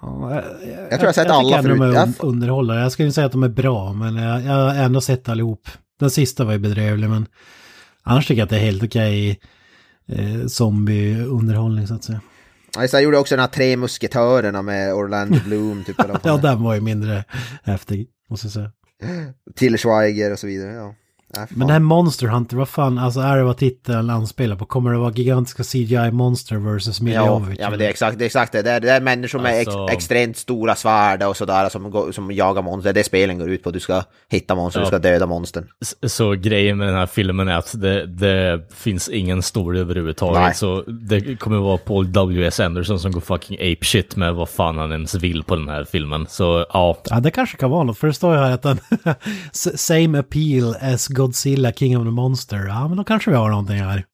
Ja, jag, Jag tror jag har sett tycker alla förut. Jag- un- underhållare. Jag skulle säga att de är bra, men jag, jag har ändå sett allihop. Den sista var ju bedrövlig, men annars tycker jag att det är helt okej eh, zombie-underhållning så att säga. Ja, jag gjorde också den här Tre Musketörerna med Orlando [LAUGHS] Bloom, typ. Ja, den var ju mindre häftig, måste jag säga. Till Schweiger och så vidare, ja. Nej. Men det här Monster Hunter, vad fan, alltså är det vad titeln anspelar på? Kommer det vara gigantiska CGI-monster versus Ja, Miljovic? ja men det är exakt det. Är exakt det. Det, är, det är människor med ex, Alltså- extremt stora svärd och sådär som, som jagar monster. Det spelen går ut på. Du ska hitta monster, Ja. du ska döda monstern. S- Så grejen med den här filmen är att det, det finns ingen story överhuvudtaget. Nej. Så det kommer vara Paul W.S. Anderson som går fucking ape shit med vad fan han ens vill på den här filmen. Så ja, Ja, det kanske kan vara något, för det står ju här att den [LAUGHS] same appeal as Godzilla King of the Monster. Ja, men då kanske vi har någonting här.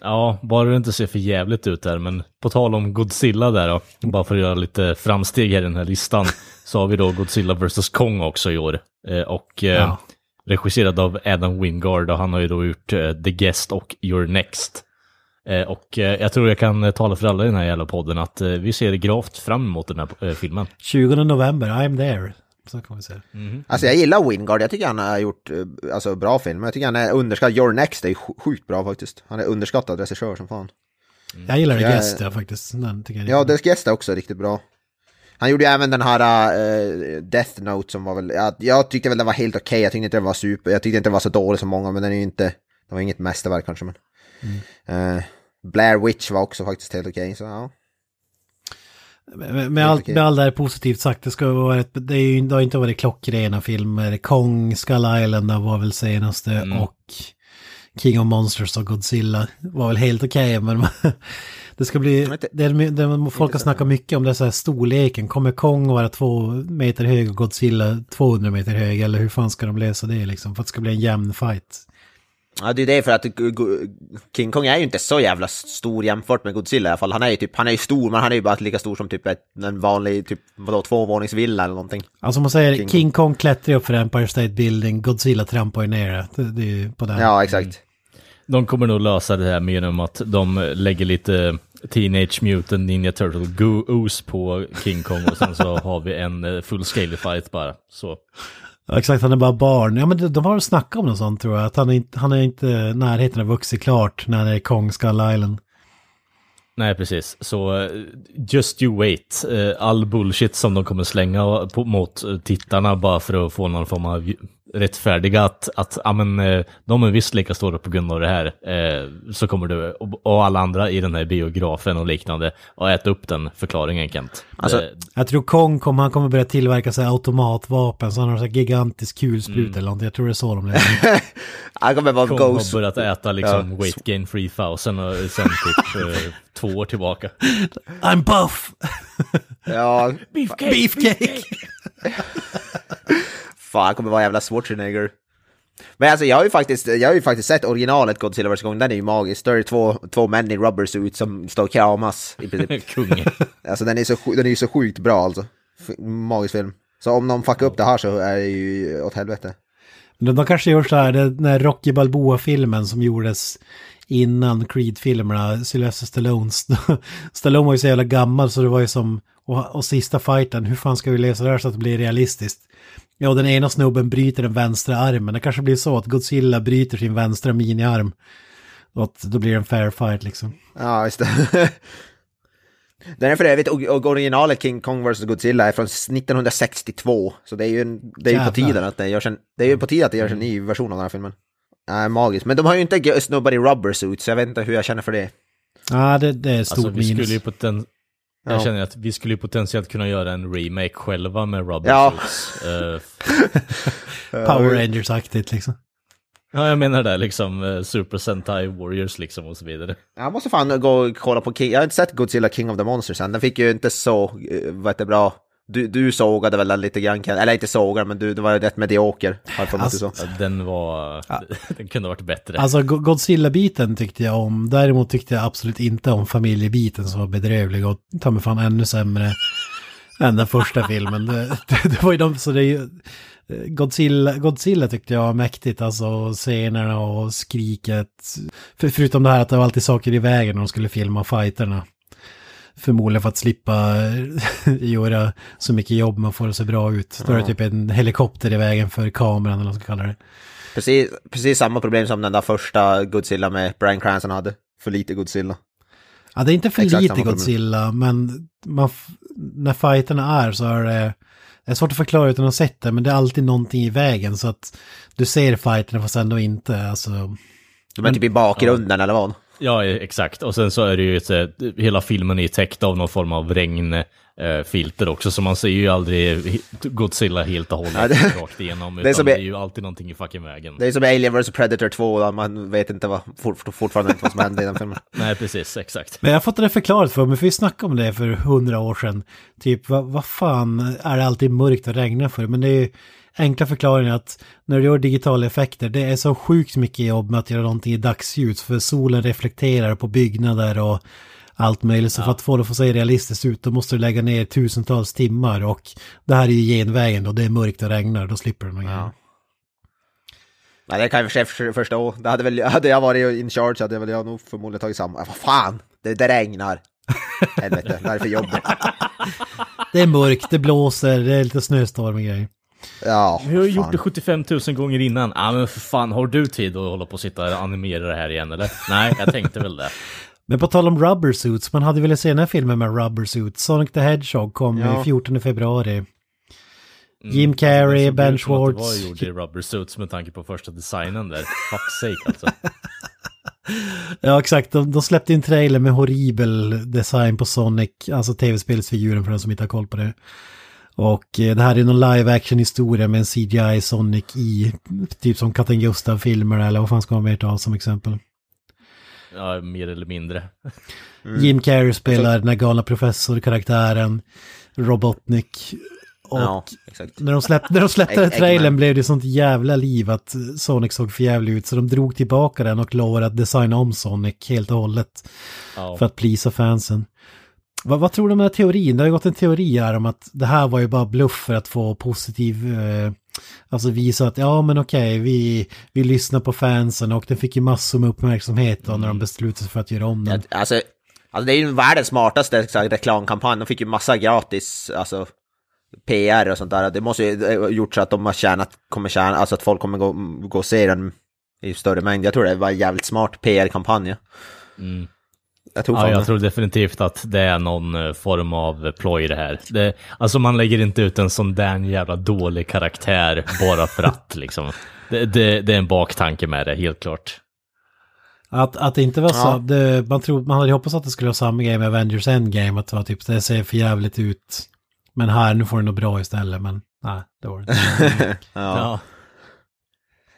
ja, bara det inte ser för jävligt ut där. Men på tal om Godzilla där då, bara för att göra lite framsteg här i den här listan, så har vi då Godzilla vs. Kong också i år. Eh, och eh, Ja. regisserad av Adam Wingard och han har ju då gjort eh, The Guest och You're Next. Och jag tror jag kan tala för alla i den här jävla podden att vi ser gravt fram emot den här filmen. 20 november, I'm there. Så kan vi säga. Alltså jag gillar Wingard, jag tycker han har gjort eh, alltså, bra filmer. Jag tycker han är underskattad. Your Next är ju sj- sjukt bra faktiskt. Han är underskattad regissör som fan. Jag gillar Jag är- Guest, ja, faktiskt. Den tycker jag är Ja, Dess Guest är också riktigt bra. Han gjorde ju även den här eh, Death Note som var väl, jag, jag tyckte väl den var helt okej, jag tyckte inte den var super, jag tyckte inte den var så dålig som många, men den är ju inte, det var inget mästerverk kanske men. Eh, Blair Witch var också faktiskt helt okej, så ja. Med, med, allt, med allt det här positivt sagt, det, ska vara ett, det, är ju, det har inte varit klockrena filmer. Kong, Skull Island var väl senaste Mm. och King of Monsters och Godzilla var väl helt okej, men [LAUGHS] det ska bli, det, är- det, folk har snackat mycket om det så här storleken. Kommer Kong vara två meter hög och Godzilla 200 meter hög? Eller hur fan ska de lösa det liksom? För att det ska bli en jämn fight. Ja, det är det för att King Kong är ju inte så jävla stor jämfört med Godzilla i alla fall. Han är ju typ, han är ju stor, men han är ju bara lika stor som typ ett, en vanlig, typ, vadå, tvåvåningsvilla eller någonting. Alltså man säger King King, Kong. Kong klättrar upp för Empire State Building, Godzilla trampar ju ner det. Det, är ju på den. Ja, exakt. De kommer nog lösa det här med genom att de lägger lite Teenage Mutant Ninja Turtle Goose på King Kong och sen så [LAUGHS] har vi en eh, full scale fight bara. Så. Ja, exakt, han är bara barn. Ja, men de, de har snackat om något sånt tror jag. Att han är inte, han är inte närheten av vuxit klart när det är Kong Skull Island. Nej, precis. Så eh, just you wait. Eh, all bullshit som de kommer slänga på, mot eh, tittarna bara för att få någon form av rättfärdiga att, att ja, men, eh, de är visst lika stora på grund av det här. Eh, så kommer du och, och alla andra i den här biografen och liknande att äta upp den förklaringen Kent. Alltså- Det- Jag tror Kong kommer, han kommer börja tillverka sig automatvapen. Så han har så här gigantisk kulspruta Mm. eller någonting. Jag tror det är så de lever. [LAUGHS] Han kommer vara Kong Ghost. har börjat äta liksom Ja. weight gain 3000 och sen typ [LAUGHS] eh, två år tillbaka. I'm buff! Ja, [LAUGHS] Beefcake! Beefcake! Fan han kommer vara jävla Schwarzenegger. Men alltså jag har ju faktiskt, jag har ju faktiskt sett originalet Godzilla vs Kong, den är ju magisk. Då är det två, två män i rubber suit som står och kramas i princip. [LAUGHS] Kung. Alltså den är, så, den är ju så sjukt bra alltså. Magisk film. Så om någon fuckar upp det här så är det ju åt helvete. Men de kanske gör så här, den där Rocky Balboa-filmen som gjordes innan Creed-filmerna, Sylvester Stallones. [LAUGHS] Stallone var ju så jävla gammal så det var ju som, och, och sista fighten, hur fan ska vi lösa det här så att det blir realistiskt? Ja, den ena snubben bryter den vänstra armen. Det kanske blir så att Godzilla bryter sin vänstra miniarm. Och att då blir det en fair fight liksom. Ja, just det. [LAUGHS] Den är för övrigt, och, originalet King Kong vs Godzilla är från 1962. Så det är ju, en, det är ju på tiden att det görs en, det är ju på tiden att det görs en ny version av den här filmen. Nej, magiskt. Men de har ju inte snubbar i rubber suits, så jag vet inte hur jag känner för det. Ja, det, det är ett stort Alltså vi minus. skulle ju poten... Ja. Jag känner att vi skulle potentiellt kunna göra en remake själva med Rubber Ja. Suits. Eh, [LAUGHS] Power Rangers-aktigt liksom. ja, jag menar det liksom eh, Super Sentai Warriors liksom och så vidare. Jag måste fan gå och kolla på King, jag har inte sett Godzilla King of the Monsters än, den fick ju inte så, eh, vad heter bra. Du, du sågade väl den lite grann, eller inte sågade, men du, det var ju rätt medioker. Mig att du sa. Ja, Den var... [LAUGHS] Den kunde ha varit bättre. Alltså Go- Godzilla-biten tyckte jag om. Däremot tyckte jag absolut inte om familjebiten som var bedrövlig och ta mig fan ännu sämre än den första [LAUGHS] filmen. Det, det, det var ju de, så det är ju... Godzilla, Godzilla tyckte jag var mäktigt, alltså scenerna och skriket. För, förutom det här att det var alltid saker i vägen när de skulle filma fighterna. Förmodligen för att slippa [LAUGHS] göra så mycket jobb med att få det så bra ut. Då är det typ en helikopter i vägen för kameran eller vad man ska kalla det. Precis, precis samma problem som den där första Godzilla med Brian Cranston hade. För lite Godzilla. Ja, det är inte för Exakt lite. Godzilla, men man, när fighterna är så är det Det är svårt att förklara utan att ha sett det, men det är alltid någonting i vägen så att du ser fighterna fast ändå inte. Alltså, De är typ i bakgrunden eller vad? Ja, exakt. Och sen så är det ju ett, eh, hela filmen är täckt av någon form av regnfilter också, så man ser ju aldrig Godzilla helt och hållet Ja, det- rakt igenom, det är som det är- ju alltid någonting i fucking vägen. Det är som Alien vs Predator 2, där man vet inte vad, fort, fortfarande inte vad som hände i den filmen. [LAUGHS] Nej, precis, exakt. Men jag har fått det förklarat för mig, för vi snackade om det för hundra år sedan. Typ, vad, vad fan är det alltid mörkt och regnar för? Men det är ju enkla förklaringen att när du gör digitala effekter, det är så sjukt mycket jobb med att göra någonting i dagsljus, för solen reflekterar på byggnader och allt möjligt. Så för att få det att se realistiskt ut, då måste du lägga ner tusentals timmar och det här är ju genvägen då, det är mörkt och regnar, då slipper du någon Ja. Nej, det kan jag för- förstå. Det hade, väl, hade jag varit in charge hade väl jag nog förmodligen tagit samma. Vad fan, det, det regnar. Helvete, vad är det för jobb? [LAUGHS] Det är mörkt, det blåser, det är lite snöstorm och grejer. Ja, Vi har ju gjort det 75 000 gånger innan. Ja, men för fan, har du tid att hålla på och sitta och animera det här igen eller? Nej, jag tänkte väl det. [LAUGHS] Men på tal om rubber suits, man hade velat se den här filmen med rubber suits. Sonic the Hedgehog kom Ja. ja. 14 februari. Mm. Jim Carrey, Det såg Ben att Det var Schwartz. gjort i rubber suits med tanke på första designen där. Fuck's sake alltså. [LAUGHS] Ja exakt, de, de släppte en trailer med horribel design på Sonic, alltså tv-spelsfiguren för den som inte har koll på det. Och eh, det här är någon live action historia med en CGI Sonic i, typ som Katten Gustav-filmer eller vad fan ska man mer ta som exempel. Ja, mer eller mindre. Jim Carrey spelar den här galna professor-karaktären, Robotnik. Och Ja, exakt. När de släppte, när de släppte den trailern blev det sånt jävla liv att Sonic såg för jävligt ut. Så de drog tillbaka den och lovade att designa om Sonic helt och hållet. Ja. För att plisa fansen. Vad, vad tror du om den här teorin? Det har ju gått en teori här om att det här var ju bara bluff för att få positiv... Eh, alltså visa att ja men okej, vi, vi lyssnar på fansen och den fick ju massor med uppmärksamhet då när de beslutade sig för att göra om den. Ja, Alltså, alltså det är ju världens smartaste reklamkampanj. De fick ju massa gratis, alltså PR och sånt där. Det måste ju ha gjort så att de har tjänat, kommer tjäna, alltså att folk kommer gå, gå och se den i större mängd. Jag tror det var en jävligt smart PR-kampanj. Mm. Jag tror Ja, jag det. tror definitivt att det är någon eh, form av ploj det här. Det, alltså man lägger inte ut en sån där jävla dålig karaktär bara för att [LAUGHS] liksom. Det, det, det är en baktanke med det, helt klart. Att, att det inte var så, Ja. det, man, tror, man hade ju hoppats att det skulle vara samma grej med Avengers Endgame, att det var typ, det ser för jävligt ut. Men här, nu får det nog bra istället, men nej, det var det inte. [LAUGHS] Ja.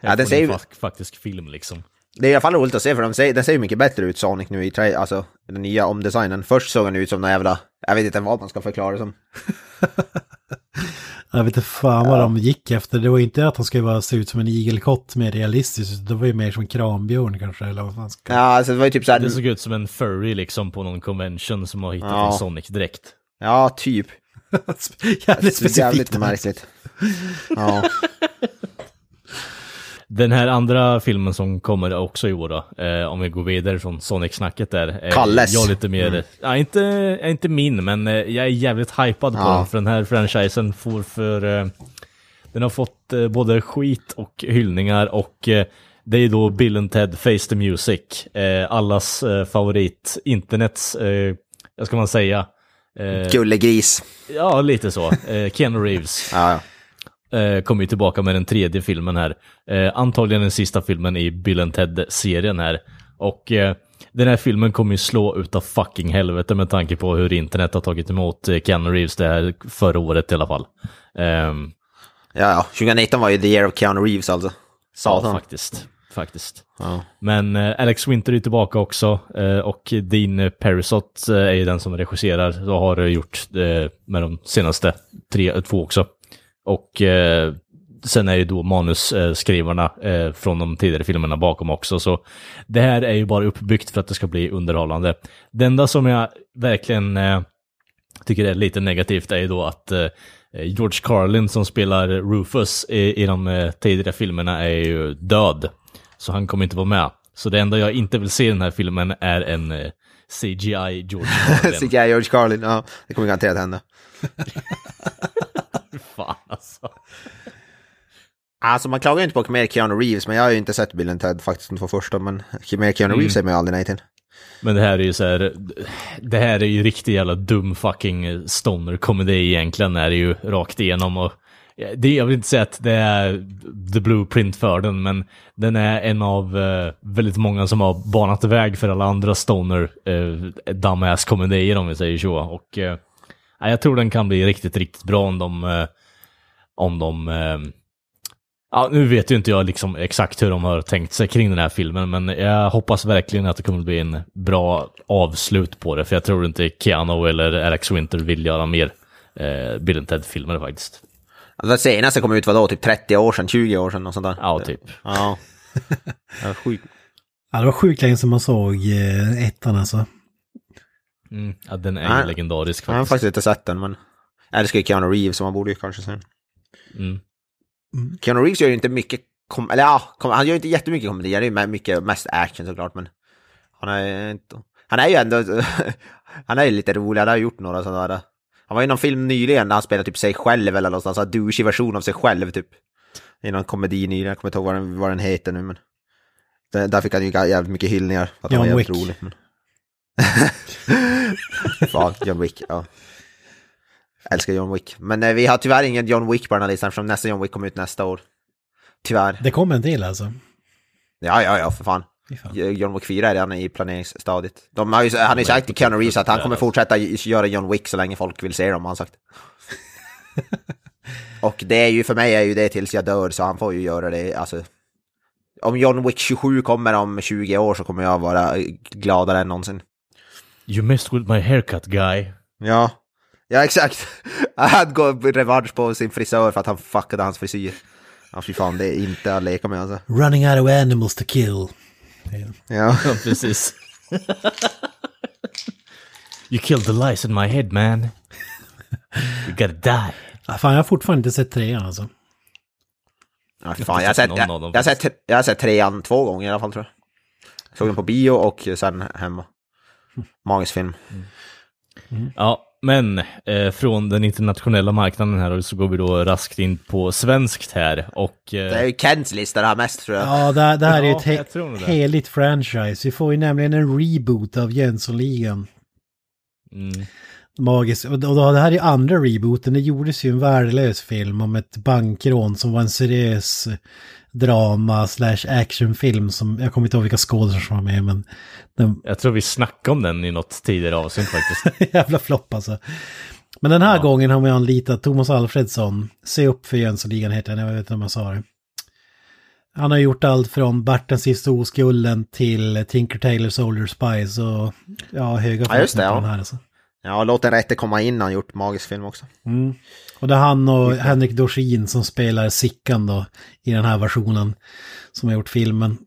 Jag Ja, det får säger en vi- fak- faktisk film liksom. Det är i alla fall roligt att se för de ser, den ser ju mycket bättre ut Sonic nu i tra- alltså den nya omdesignen. Först såg den ut som någon jävla, jag vet inte vad man ska förklara det som. [LAUGHS] Jag vet inte fan vad de gick efter. Det var inte att han skulle vara, se ut som en igelkott mer realistiskt, det var ju mer som en krambjörn kanske, eller vad fan ska... Ja, alltså det var ju typ såhär, Det såg ut som en furry liksom på någon convention som har hittat Ja. en Sonic-dräkt. ja typ. [LAUGHS] jävligt Så jävligt specifikt. märkligt. [LAUGHS] Ja. Den här andra filmen som kommer också i år då, eh, om vi går vidare från Sonic-snacket där. Eh, Kalles. Jag är lite mer, ja, inte, inte min, men eh, jag är jävligt hypad på Ja. den, för den här franchisen får för... Eh, den har fått eh, både skit och hyllningar och eh, det är då Bill Ted Face the Music. Eh, allas eh, favorit, internets, eh, vad ska man säga? Eh, Gullegris. ja, lite så. Eh, Keanu Reeves ja. Eh, kommer ju tillbaka med den tredje filmen här. Eh, antagligen den sista filmen i Bill Ted-serien här. Och eh, den här filmen kommer ju slå utav fucking helvete med tanke på hur internet har tagit emot eh, Keanu Reeves det här förra året i alla fall. Ehm, ja, ja. 2019 var ju the year of Keanu Reeves alltså. ja, Satan. faktiskt. Faktiskt. Ja. Men eh, Alex Winter är tillbaka också eh, och Dean Perisot eh, är ju den som regisserar och har gjort eh, med de senaste tre, två också. Och eh, sen är ju då manusskrivarna eh, från de tidigare filmerna bakom också. Så det här är ju bara uppbyggt för att det ska bli underhållande. Det enda som jag verkligen eh, tycker är lite negativt är ju då att eh, George Carlin som spelar Rufus i, i de eh, tidigare filmerna är ju död. Så han kommer inte vara med. Så det enda jag inte vill se i den här filmen är en eh, CGI George [LAUGHS] Carlin. CGI George Carlin, ja. Det kommer garanterat hända. [LAUGHS] Fan alltså. Alltså man klagar ju inte på mer Keanu Reeves, men jag har ju inte sett Bill Ted faktiskt de två första, men mer Keanu Reeves säger man ju aldrig nej till. Men det här är ju så här, det här är ju riktigt jävla dum fucking stoner-komedi egentligen är det ju rakt igenom och det, jag vill inte säga att det är the blueprint för den, men den är en av eh, väldigt många som har banat väg för alla andra stoner eh, dumbass-komedier om vi säger så. Och eh, jag tror den kan bli riktigt, riktigt bra om de, eh, om de eh, Ja, nu vet ju inte jag liksom exakt hur de har tänkt sig kring den här filmen, men jag hoppas verkligen att det kommer bli en bra avslut på det, för jag tror inte Keanu eller Alex Winter vill göra mer eh, Bill Ted-filmer faktiskt. Alltså, det senaste kom ut vadå, typ 30 år sedan, 20 år sedan och sånt där? Ja, typ. Ja. [LAUGHS] ja sjukt. Ja, det var sjukt länge sedan man såg eh, ettan alltså. Mm, ja, den är ju legendarisk Jag har faktiskt. faktiskt inte sett den, men... Jag älskar ju Keanu Reeves, så man borde ju kanske se den. Mm. Keanu Reeves gör ju inte mycket, kom eller ja, kom han gör ju inte jättemycket komedi, han är ju mycket, mest action såklart, men han är inte, han är ju ändå, [LAUGHS] han är ju lite rolig, han har gjort några sådana där, han var i någon film nyligen när han spelade typ sig själv eller någonstans, en douchig version av sig själv typ. I någon komedi nyligen, jag kommer inte ihåg vad den, vad den heter nu men. Där, där fick han ju jävligt mycket hyllningar. För att han John var jävligt Wick. rolig. Men... [LAUGHS] Fan, John Wick, ja. Jag älskar John Wick. Men eh, vi har tyvärr ingen John Wick på den här listan eftersom nästa John Wick kommer ut nästa år. Tyvärr. Det kom en till alltså. Ja, ja, ja, för fan. Fan. John Wick 4 är redan i planeringsstadiet. De har ju, han har ju sagt till Keanu Reeves att han kommer fortsätta göra John Wick så länge folk vill se dem, har han sagt. [LAUGHS] Och det är ju, för mig är ju det tills jag dör, så han får ju göra det, alltså. Om John Wick 27 kommer om 20 år så kommer jag vara gladare än någonsin. You messed with my haircut guy. Ja, ja exakt. [LAUGHS] Han går revansch på sin frisör för att han fuckade hans frisyr. Ja, fy fan, det är inte att leka med alltså. Running out of animals to kill. Ja. [LAUGHS] Ja, precis. you killed the lice in my head man. You gotta die. Ja, fan, jag har fortfarande inte sett trean alltså. Ja, fan, jag, har sett, jag, jag, har sett, jag har sett trean två gånger i alla fall tror jag. Såg den på bio och sen hemma. Magisk film. Ja, men eh, från den internationella marknaden här så går vi då raskt in på svenskt här och... Eh, Det är ju Kents lista det här mest tror jag. Ja, det, det här är ju ett he- heligt franchise. Vi får ju nämligen en reboot av Jönssonligan. mm, Magiskt. Och då, det här är ju andra rebooten. Det gjordes ju en värdelös film om ett bankrån som var en seriös drama slash actionfilm som, jag kommer inte ihåg vilka skådespelare som var med men den jag tror vi snackade om den i något tidigare avsnitt faktiskt. [LAUGHS] jävla flopp alltså. Men den här gången har man anlitat Thomas Alfredsson. Se upp för Jönssonligan heter den, jag vet inte om jag sa det. Han har gjort allt från Bart den sista oskulden till Tinker Tailor Soldier Spies och ja, höga Ja, just det, ja. den här alltså. Ja, låt den rätte komma in, han har gjort magisk film också. Mm. Och det är han och Henrik Dorsin som spelar Sickan då i den här versionen som har gjort filmen.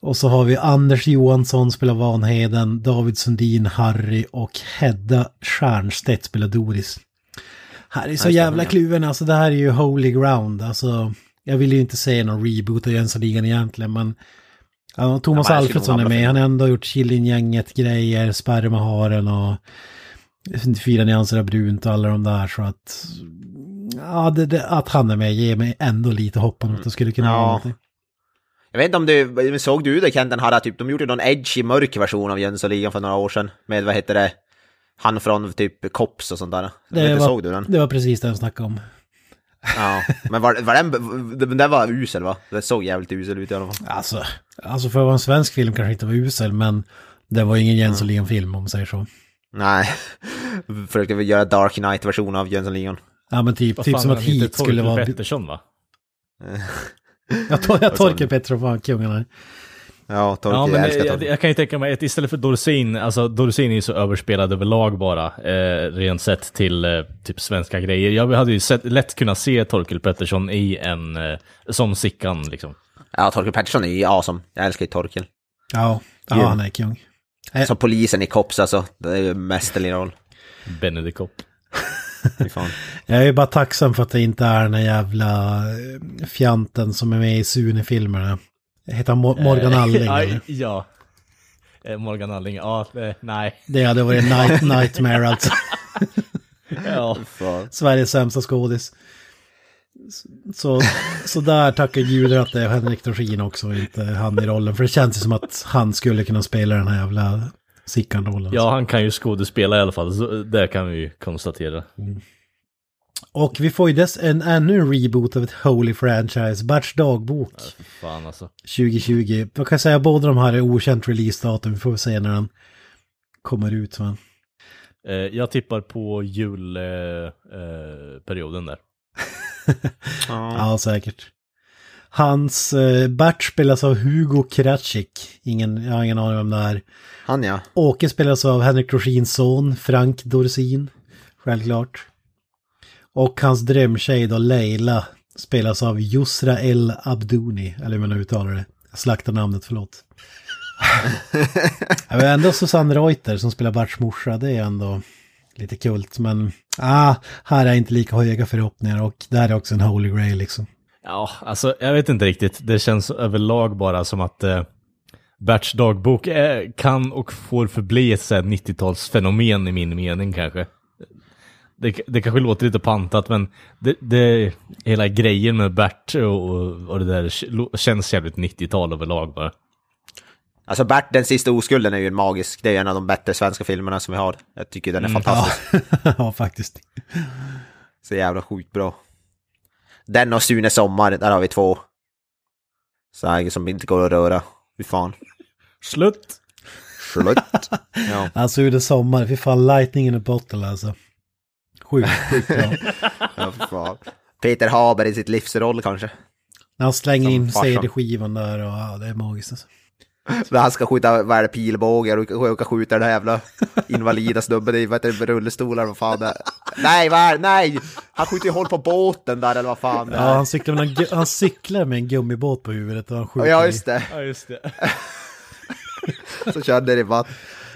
Och så har vi Anders Johansson spelar Vanheden, David Sundin, Harry och Hedda Stiernstedt spelar Doris. Här är så jävla kluven, alltså det här är ju holy ground, alltså jag vill ju inte se någon reboot av Jönssonligan egentligen, men ja, Thomas Ja, Alfredsson är med, han har ändå gjort Killinggänget-grejer, Spermaharen och Fyra nyanser av brunt och alla de där så att... Ja, det, det, att han är med ger mig ändå lite hopp om att det skulle kunna Ja. vara någonting. Jag vet inte om du, såg du det Kent, den här typ, de gjorde någon edgy mörk version av Jönssonligan för några år sedan. Med vad heter det, han från typ Kops och sånt där. Det var, såg du den? det var precis det jag snackade om. Ja, men var, var den, den, den var usel va? Det såg jävligt usel ut i alla fall. Alltså, alltså för att vara en svensk film kanske inte var usel, men det var ingen Jönssonligan-film om man säger så. Nej, [LAUGHS] försökte vi göra Dark Knight-version av Jönssonligan. Ja, men typ, typ fan som att hit skulle Torkel vara... Pettersson va? [LAUGHS] Jag, tor, jag Torkel Pettersson var kungen här. Ja, Torkel, Ja, men jag älskar jag, jag, kan ju tänka mig att istället för Dorsin, alltså Dorsin är ju så överspelad överlag bara, eh, rent sett till eh, typ svenska grejer. Jag hade ju sett, lätt kunnat se Torkel Pettersson i en, eh, som Sickan liksom. Ja, Torkel Pettersson är ju awesome. Jag älskar ju Torkel. Ja, ja Ja. han är kung. Som polisen i Kops alltså. Det är ju mästerlig roll. Benedict Kopp. [LAUGHS] Jag är bara tacksam för att det inte är den jävla eh, fjanten som är med i Sune-filmerna. Heter han Mo- Morgan [LAUGHS] Alling? ja, eller? ja. Eh, Morgan Alling, ja, eh, nej. Det hade varit night, [LAUGHS] nightmare alltså. Ja. Sveriges sämsta skådis. Så, så där tackar gudar att det är Henrik Dorsin också och inte han i rollen. För det känns ju som att han skulle kunna spela den här jävla Sickan-rollen. Ja, han kan ju skådespela i alla fall, så det kan vi ju konstatera. Och vi får ju dess en ännu en reboot av ett Holy Franchise, Berts dagbok Fy Fan alltså. 2020. Jag kan säga båda de här är okänt releasedatum, vi får se när den kommer ut. Men... Eh, jag tippar på julperioden eh, perioden där. [LAUGHS] Ja, säkert. Hans eh, Bert spelas av Hugo Kratchik. Ingen, jag har ingen aning om det är. Han ja. Åke spelas av Henrik Dorsins son, Frank Dorsin. Självklart. Och hans drömtjej då, Leila, spelas av Yusra El Abdouni. Eller hur man uttalar det. Jag slaktar namnet, förlåt. [LAUGHS] Vet ändå Susanne Reuter som spelar Berts morsa, det är ändå lite kult. Men ah, här är inte lika höga förhoppningar och det här är också en holy grail liksom. Ja, alltså jag vet inte riktigt. Det känns överlag bara som att eh, Berts dagbok är, kan och får förbli ett så här 90-talsfenomen i min mening kanske. Det, det kanske låter lite pantat men det, det, hela grejen med Bert och, och det där känns jävligt 90-tal överlag bara. Alltså Bert, den sista oskulden är ju en magisk, det är en av de bättre svenska filmerna som vi har. Jag tycker den är fantastisk. Ja, [LAUGHS] ja faktiskt. Så jävla sjukt bra. Den och Sune Sommar, där har vi två. Så här, som inte går att röra. Fy fan. Slut! Slut. [LAUGHS] Ja. Alltså är sommar, fy fan lightning in a bottle alltså. Sjukt, sjukt bra. [LAUGHS] ja, fy fan. Peter Haber i sitt livsroll kanske. När han slänger Som in. CD-skivan där och ja, det är magiskt alltså. Men han ska skjuta, vad är det, pilbågar och och skjuta den här jävla invalida snubben i, vad heter det, rullestolar, vad fan det är. Nej, vad är Nej! Han skjuter ju hål på båten där eller vad fan det Ja, är. han cyklar, med en, han cyklar med en gummibåt på huvudet och han skjuter Ja, i- just det. Ja, just det. [LAUGHS] Så körde det i vatten.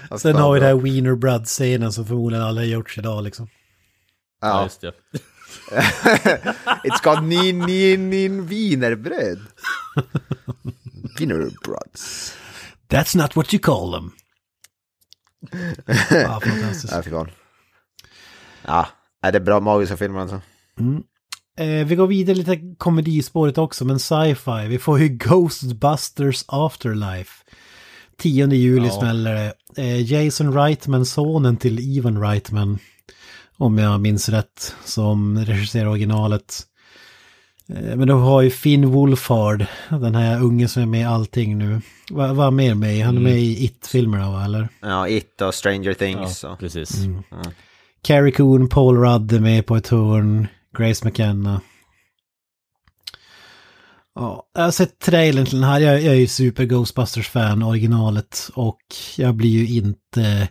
Ja, Sen fan, har vi den här Wiener Brad-scenen som förmodligen alla har gjorts idag liksom. Ja, Ja. just det. [LAUGHS] It's got nin, nin, nin wienerbröd. [LAUGHS] Wienerbröds. That's not what you call them. [LAUGHS] ja, fantastiskt. Ja, fy fan. Ja, är det bra magiska filmer alltså? Eh, vi går vidare lite komedispåret också, men sci-fi. Vi får ju Ghostbusters Afterlife. 10 juli Ja. smäller det. Eh, Jason Reitman, sonen till Ivan Reitman, om jag minns rätt, som regisserar originalet. Eh, men då har ju Finn Wolfhard, den här ungen som är med i allting nu. Vad är mer med? Han är med i It-filmerna va, eller? Ja, It och Stranger Things. Ja, och... precis. Carrie Coon, Paul Rudd är med på ett hörn, Grace McKenna. Ja, jag har sett trailern till den här. Jag, jag är ju super Ghostbusters-fan, originalet. Och jag blir ju inte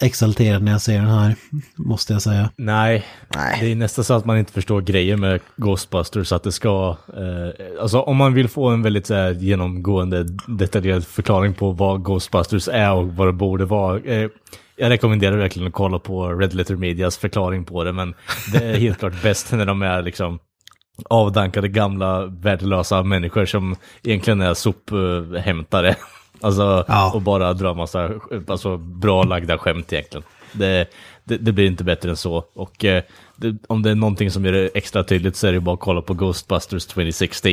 exalterad när jag ser den här, måste jag säga. Nej, Nej. det är nästan så att man inte förstår grejen med Ghostbusters, att det ska... Eh, alltså om man vill få en väldigt så här, genomgående detaljerad förklaring på vad Ghostbusters är och vad det borde vara. Eh, jag rekommenderar verkligen att kolla på Red Letter Medias förklaring på det, men det är helt klart bäst när de är liksom avdankade gamla värdelösa människor som egentligen är sophämtare. Alltså, Ja. och bara drar massa alltså, bra lagda skämt egentligen. Det, det, det blir inte bättre än så. Och eh, det, om det är någonting som gör det extra tydligt så är det bara att kolla på Ghostbusters 2016.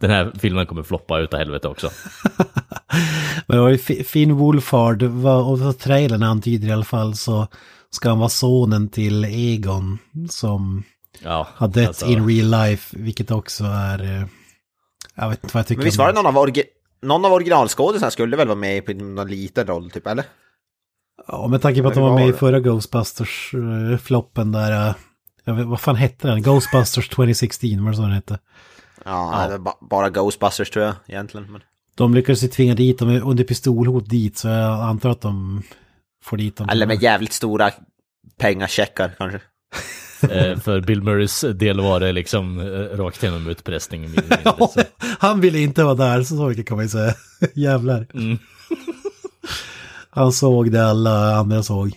Den här filmen kommer floppa utav helvete också. [LAUGHS] Men det var ju Fi- Finn Wolfhard, och trailern antyder i alla fall, så ska han vara sonen till Egon som Ja, har dött alltså, in real life, vilket också är... eh, Jag vet inte vad jag tycker Men visst var det någon av, orgi... någon av originalskådisarna skulle väl vara med på någon liten roll typ, eller? Ja, med tanke på att de var med i förra Ghostbusters-floppen där... eh, Jag vet, vad fan hette den? Ghostbusters 2016, var det så den hette? Ja, det var ba- bara Ghostbusters tror jag egentligen. Men... De lyckades ju tvinga dit dem under pistolhot dit, så jag antar att de får dit dem. Eller med jävligt stora pengacheckar kanske. [LAUGHS] eh, för Bill Murrays del var det liksom eh, rakt igenom utpressning. mindre, [LAUGHS] han ville inte vara där, så mycket kan man ju säga. Jävlar. Mm. [LAUGHS] Han såg det alla andra såg.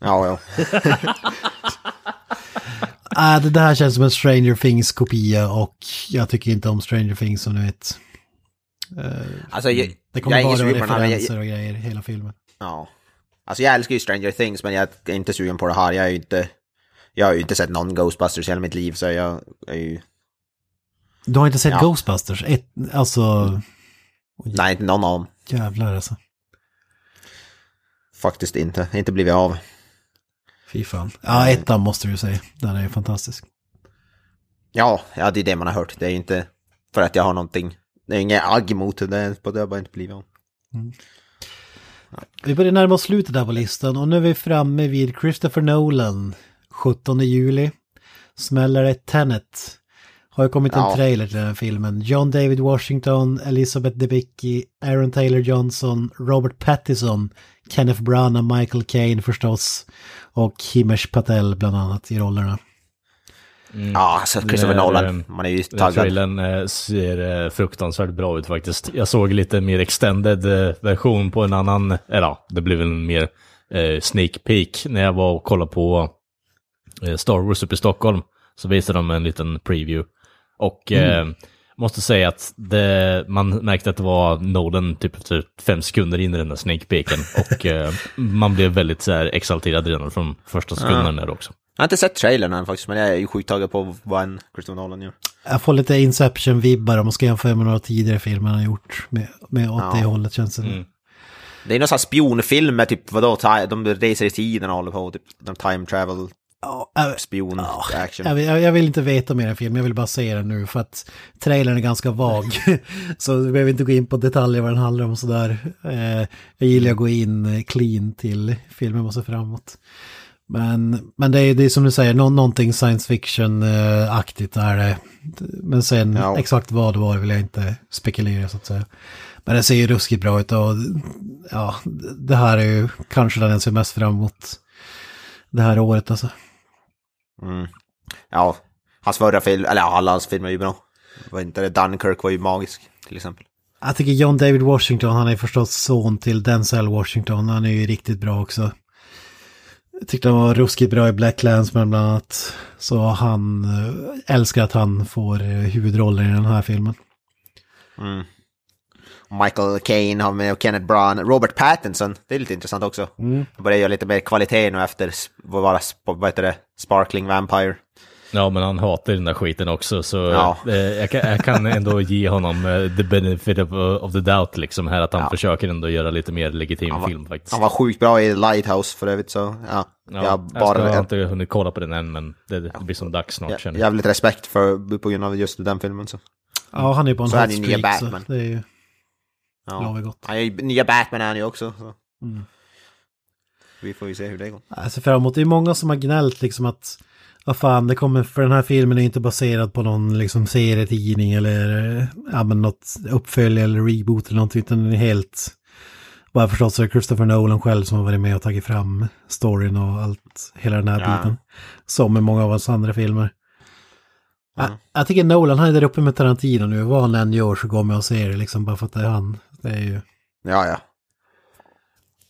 Ja, ja. [LAUGHS] Äh, det där känns som en Stranger Things-kopia och jag tycker inte om Stranger Things som ni vet. Eh, Alltså, jag, Det kommer jag bara vara här. referenser Jag, och grejer hela filmen. ja. Alltså jag älskar ju Stranger Things men jag är inte sugen på det här. Jag är ju inte... Jag har ju inte sett någon Ghostbusters i hela mitt liv så jag är ju... Du har inte sett Ja. Ghostbusters? Ett, alltså, Nej, inte någon av dem. jävlar alltså. Faktiskt inte. Inte blivit av. Fy fan. Ja, ettan måste du säga. Den är ju fantastisk. Ja, ja, det är det man har hört. Det är ju inte för att jag har någonting. Det är inget agg mot det, det har bara inte blivit av. Vi börjar närma oss slutet där på listan och nu är vi framme vid Christopher Nolan. 17 juli smäller det Tenet. Har ju kommit en Ja. trailer till den här filmen. John David Washington, Elizabeth Debicki, Aaron Taylor Johnson, Robert Pattinson, Kenneth Branagh, Michael Caine förstås och Himesh Patel bland annat i rollerna. Ja, alltså Christopher Det är, Nolan. ehm, Man är ju taggad. trailern eh, ser eh, fruktansvärt bra ut faktiskt. Jag såg lite mer extended eh, version på en annan, eller ja, det blev väl en mer eh, sneak peek när jag var och kollade på eh, Star Wars uppe i Stockholm. Så visade de en liten preview. Och eh, måste säga att det, man märkte att det var Nolan typ efter fem sekunder in i den där peeken. Och eh, [LAUGHS] man blev väldigt så här exalterad redan från första sekunden där också. Jag har inte sett trailern än faktiskt, men jag är ju sjukt taggad på vad en Christopher Nolan gör. Jag får lite Inception-vibbar om man ska jämföra med några tidigare filmer han har gjort. Med, med åt det Ja. hållet känns det. Mm. Det är någon sån här spionfilm med typ, vadå, de reser i tiden och håller på, typ, de time travel, Äh, spion, action. Jag vill, jag vill inte veta mer än film, jag vill bara se den nu för att trailern är ganska vag. [LAUGHS] så vi behöver inte gå in på detaljer vad den handlar om sådär. Eh, jag gillar att gå in eh, clean till filmen och se framåt. Men, men det, är, det är som du säger, nå, någonting science fiction-aktigt är det. Men sen Ja. exakt vad det var vill jag inte spekulera så att säga. Men det ser ju ruskigt bra ut och ja, det här är ju kanske den jag ser mest fram emot det här året alltså. Mm. Ja, hans förra film, eller alla hans filmer är ju bra. Var inte det, Dunkirk var ju magisk, till exempel. Jag tycker John David Washington, han är förstås son till Denzel Washington, han är ju riktigt bra också. Jag tyckte han var ruskigt bra i Black Landsman bland annat. Så han eh, älskar att han får eh, huvudrollen i den här filmen. Mm. Michael Caine har med och Kenneth Branagh, Robert Pattinson, det är lite intressant också. Mm. Han börjar göra lite mer kvalitet nu efter, vad heter det, Sparkling Vampire. Ja, men han hatar den där skiten också, så Ja. eh, jag, kan, jag kan ändå ge honom eh, the benefit of, of the doubt, liksom här, att han Ja. försöker ändå göra lite mer legitim var- film faktiskt. Han var sjukt bra i Lighthouse för övrigt, så ja. ja, jag jag, bara, ska, jag har inte hunnit kolla på den än, men det, det blir som dags snart Ja, känner jag. jävligt respekt för, på grund av just den filmen. Så. Ja, han är på en Så hot streak så det är ju Ja. lovar gott. Han är nya Batman är han ju också. Så. Mm. Vi får ju se hur det går. Jag ser fram emot, det är många som har gnällt liksom att vad fan, det kommer, för den här filmen är inte baserad på någon liksom serietidning eller eh, ja, men något uppfölje eller reboot eller någonting, utan den är helt, vad jag förstått så är Christopher Nolan själv som har varit med och tagit fram storyn och allt, hela den här Ja. biten. Som med många av hans andra filmer. Ja. Jag, jag tycker Nolan, han är där uppe med Tarantino nu, vad han än gör så går man och ser det liksom bara för att det är han. Det är ju... Ja, ja.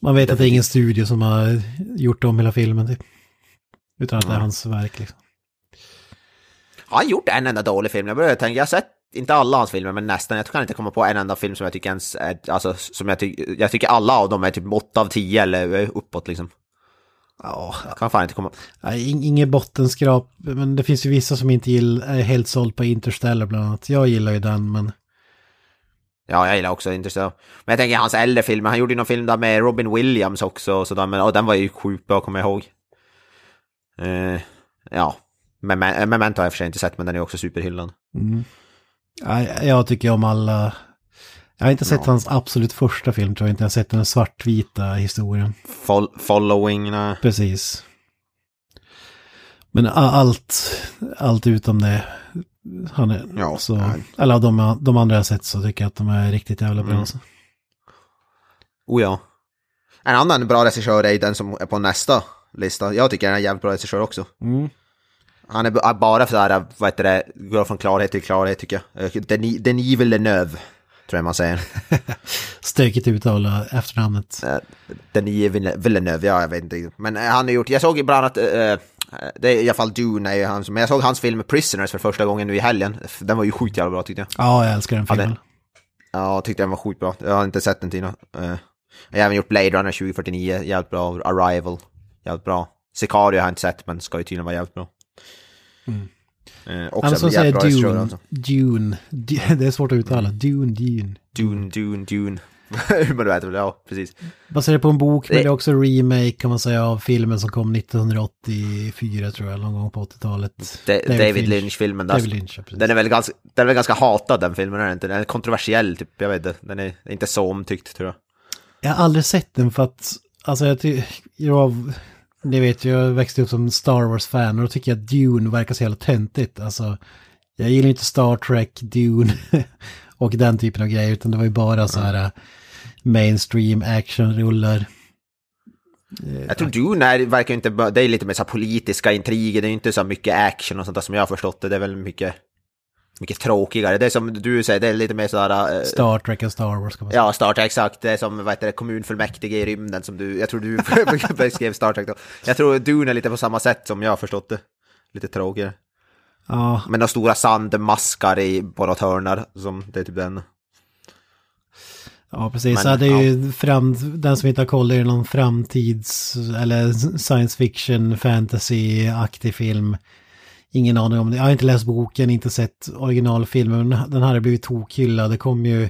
Man vet att det är ingen studio som har gjort om hela filmen typ. Utan att det är hans verk liksom. Har han gjort en enda dålig film? Jag börjar tänka, jag har sett, inte alla hans filmer, men nästan. Jag kan inte komma på en enda film som jag tycker ens är, alltså, som jag tycker, jag tycker alla av dem är typ 8 av 10 eller uppåt liksom. Ja, Jag kan fan inte komma... inget bottenskrap. Men det finns ju vissa som inte gillar, är helt såld på Interstellar bland annat. Jag gillar ju den men... Ja, jag gillar också Interstellar. Men jag tänker hans äldre filmer, han gjorde ju någon film där med Robin Williams också, och sådär, men och den var ju sjukt bra, kommer jag ihåg. Eh, ja, Mem- Memento har jag för sig inte sett, men den är också superhyllad. Mm. Nej, jag tycker om alla... Jag har inte sett Ja. hans absolut första film tror jag inte. Jag har sett den svartvita historien. Fol- following, nej. Precis. Men allt, allt utom det. Han är, Ja, så, nej. eller de, de andra jag sett så tycker jag att de är riktigt jävla bra. Mm. Alltså. Oh ja. En annan bra regissör är den som är på nästa lista. Jag tycker han är en jävligt bra regissör också. Mm. Han är bara så här, vad heter det, går från klarhet till klarhet tycker jag. Eh, Denis Denis Villeneuve, tror jag man säger. [LAUGHS] Stökigt uttala efternamnet. Eh, Denis Ville- Villeneuve, ja jag vet inte. Men eh, han har gjort, jag såg ibland att, eh, det är i alla fall Dune är ju han som, men jag såg hans film Prisoners för första gången nu i helgen. Den var ju sjukt jävla bra tyckte jag. Ja, jag älskar den Ja, filmen. Ja, jag tyckte den var sjukt bra. Jag har inte sett den tidigare. Eh, jag har även gjort Blade Runner 2049, jävligt bra. Arrival, jävligt bra. Sicario har jag inte sett, men ska ju tydligen vara jävligt bra. Mm. Eh, också säger jävligt bra Dune, alltså. Dune, Du- [LAUGHS] det är svårt att uttala, Dune, Dune. Dune, Dune, Dune. [LAUGHS] Vet väl, ja precis. Baserat på en bok, men Det- är också remake kan man säga av filmen som kom 1984 tror jag, någon gång på 80-talet. Da- David, Lynch-filmen. där. David Lynch, ja. Den är väl ganska, den är väl ganska hatad den filmen, är den inte? Den är kontroversiell, typ, jag vet inte. Den är inte så omtyckt tror jag. Jag har aldrig sett den för att, alltså jag tycker, jag, ni vet jag växte upp som Star Wars-fan och då tycker jag att Dune verkar så jävla töntigt. Alltså, jag gillar inte Star Trek, Dune [LAUGHS] och den typen av grejer, utan det var ju bara så här äh, mainstream actionrullar. Jag tror Dune är, verkar inte, det är lite mer så politiska intriger, det är inte så mycket action och sånt där som jag har förstått det. Det är väl mycket, mycket tråkigare. Det är som du säger, det är lite mer sådär... eh, Star Trek och Star Wars kan man säga. Ja, Star Trek, exakt. Det är som vad heter det, kommunfullmäktige i rymden som du, jag tror du [LAUGHS] beskrev Star Trek då. Jag tror Dune är lite på samma sätt som jag har förstått det. Lite tråkigare. Ja, Men de stora sandmaskar i på något hörnar, som det är typ den. Ja precis. Men, så det är ju fram, den som inte har koll, det är någon framtids eller science fiction, fantasy-aktig film. Ingen aning om det. Jag har inte läst boken, inte sett originalfilmen, men den här har blivit tokhyllad. Det kom ju...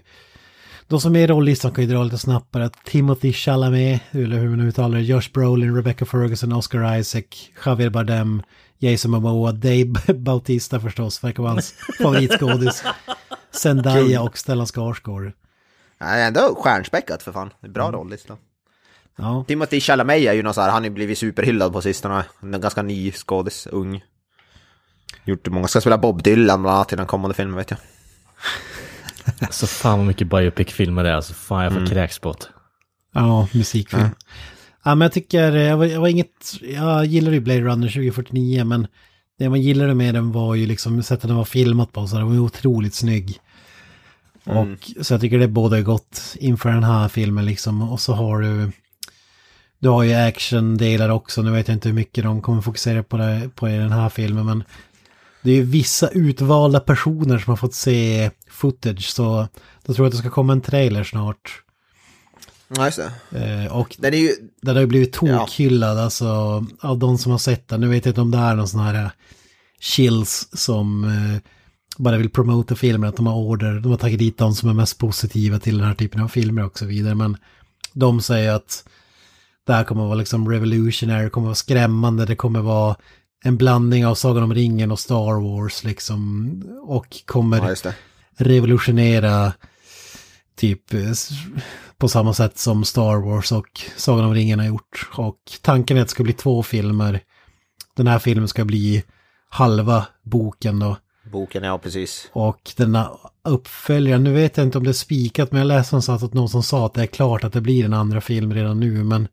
De som är i rollistan kan ju dra lite snabbare. Timothy Chalamet, eller hur man uttalar det, Josh Brolin, Rebecca Ferguson, Oscar Isaac, Javier Bardem, Jason Momoa, Dave [LAUGHS] Bautista förstås, verkar vara hans [LAUGHS] favoritskådis. Zendaya och Stellan Skarsgård. Ja, ändå stjärnspäckat för fan. Det är Bra rollista. Ja, Timothy Chalamet är ju någon så här, han har blivit superhyllad på sistone. En ganska ny skådis, ung. Gjort många, ska spela Bob Dylan bland annat i den kommande filmen vet jag. [LAUGHS] Så fan vad mycket biopic-filmer det är, alltså fan jag får kräks på det. ja musikfilm. Ja. men jag tycker, jag var, jag var inget, jag gillade ju Blade Runner 2049 men det man gillade med den var ju liksom sättet den var filmat på så den var ju otroligt snygg. Och så jag tycker det är gott inför den här filmen liksom. Och så har du, du har ju action-delar också. Nu vet jag inte hur mycket de kommer fokusera på, det, på i den här filmen men det är ju vissa utvalda personer som har fått se footage så då tror jag att det ska komma en trailer snart. Ja, just det. Eh, och Den är ju, den har ju blivit tokhyllad alltså av de som har sett den. Nu vet jag inte om det är någon sån här eh, chills som eh, bara vill promota filmen, att de har order, de har tagit dit de som är mest positiva till den här typen av filmer och så vidare. Men de säger att det här kommer att vara liksom revolutionary, det kommer att vara skrämmande, det kommer att vara en blandning av Sagan om ringen och Star Wars liksom. Och kommer ja revolutionera typ på samma sätt som Star Wars och Sagan om ringen har gjort. Och tanken är att det ska bli två filmer. Den här filmen ska bli halva boken då. Boken, ja precis. Och denna uppföljaren, nu vet jag inte om det är spikat men jag läste någonstans att någon som sa att det är klart att det blir en andra film redan nu men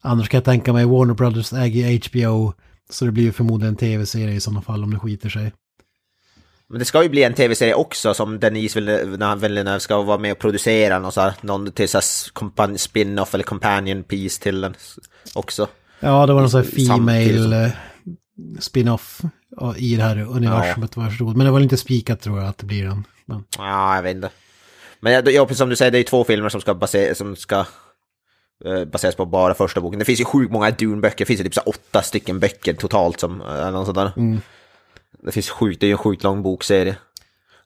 annars kan jag tänka mig Warner Brothers äger HBO så det blir ju förmodligen en tv-serie i sådana fall om det skiter sig. Men det ska ju bli en tv-serie också som Denise Villeneuve ska vara med och producera någon, så här, någon till så spin-off eller companion piece till den också. Ja, det var någon sån här female eh, spin-off i det här universumet jag förstod. Men det var inte spikat tror jag att det blir den. Men, Ja, jag vet inte. Men ja, ja, precis som du säger, det är ju två filmer som ska, base- som ska eh, baseras på bara första boken. Det finns ju sjukt många Dune-böcker, det finns ju typ så åtta stycken böcker totalt som, eh, eller något sånt där. Det finns sjukt, det är ju en sjukt lång bokserie.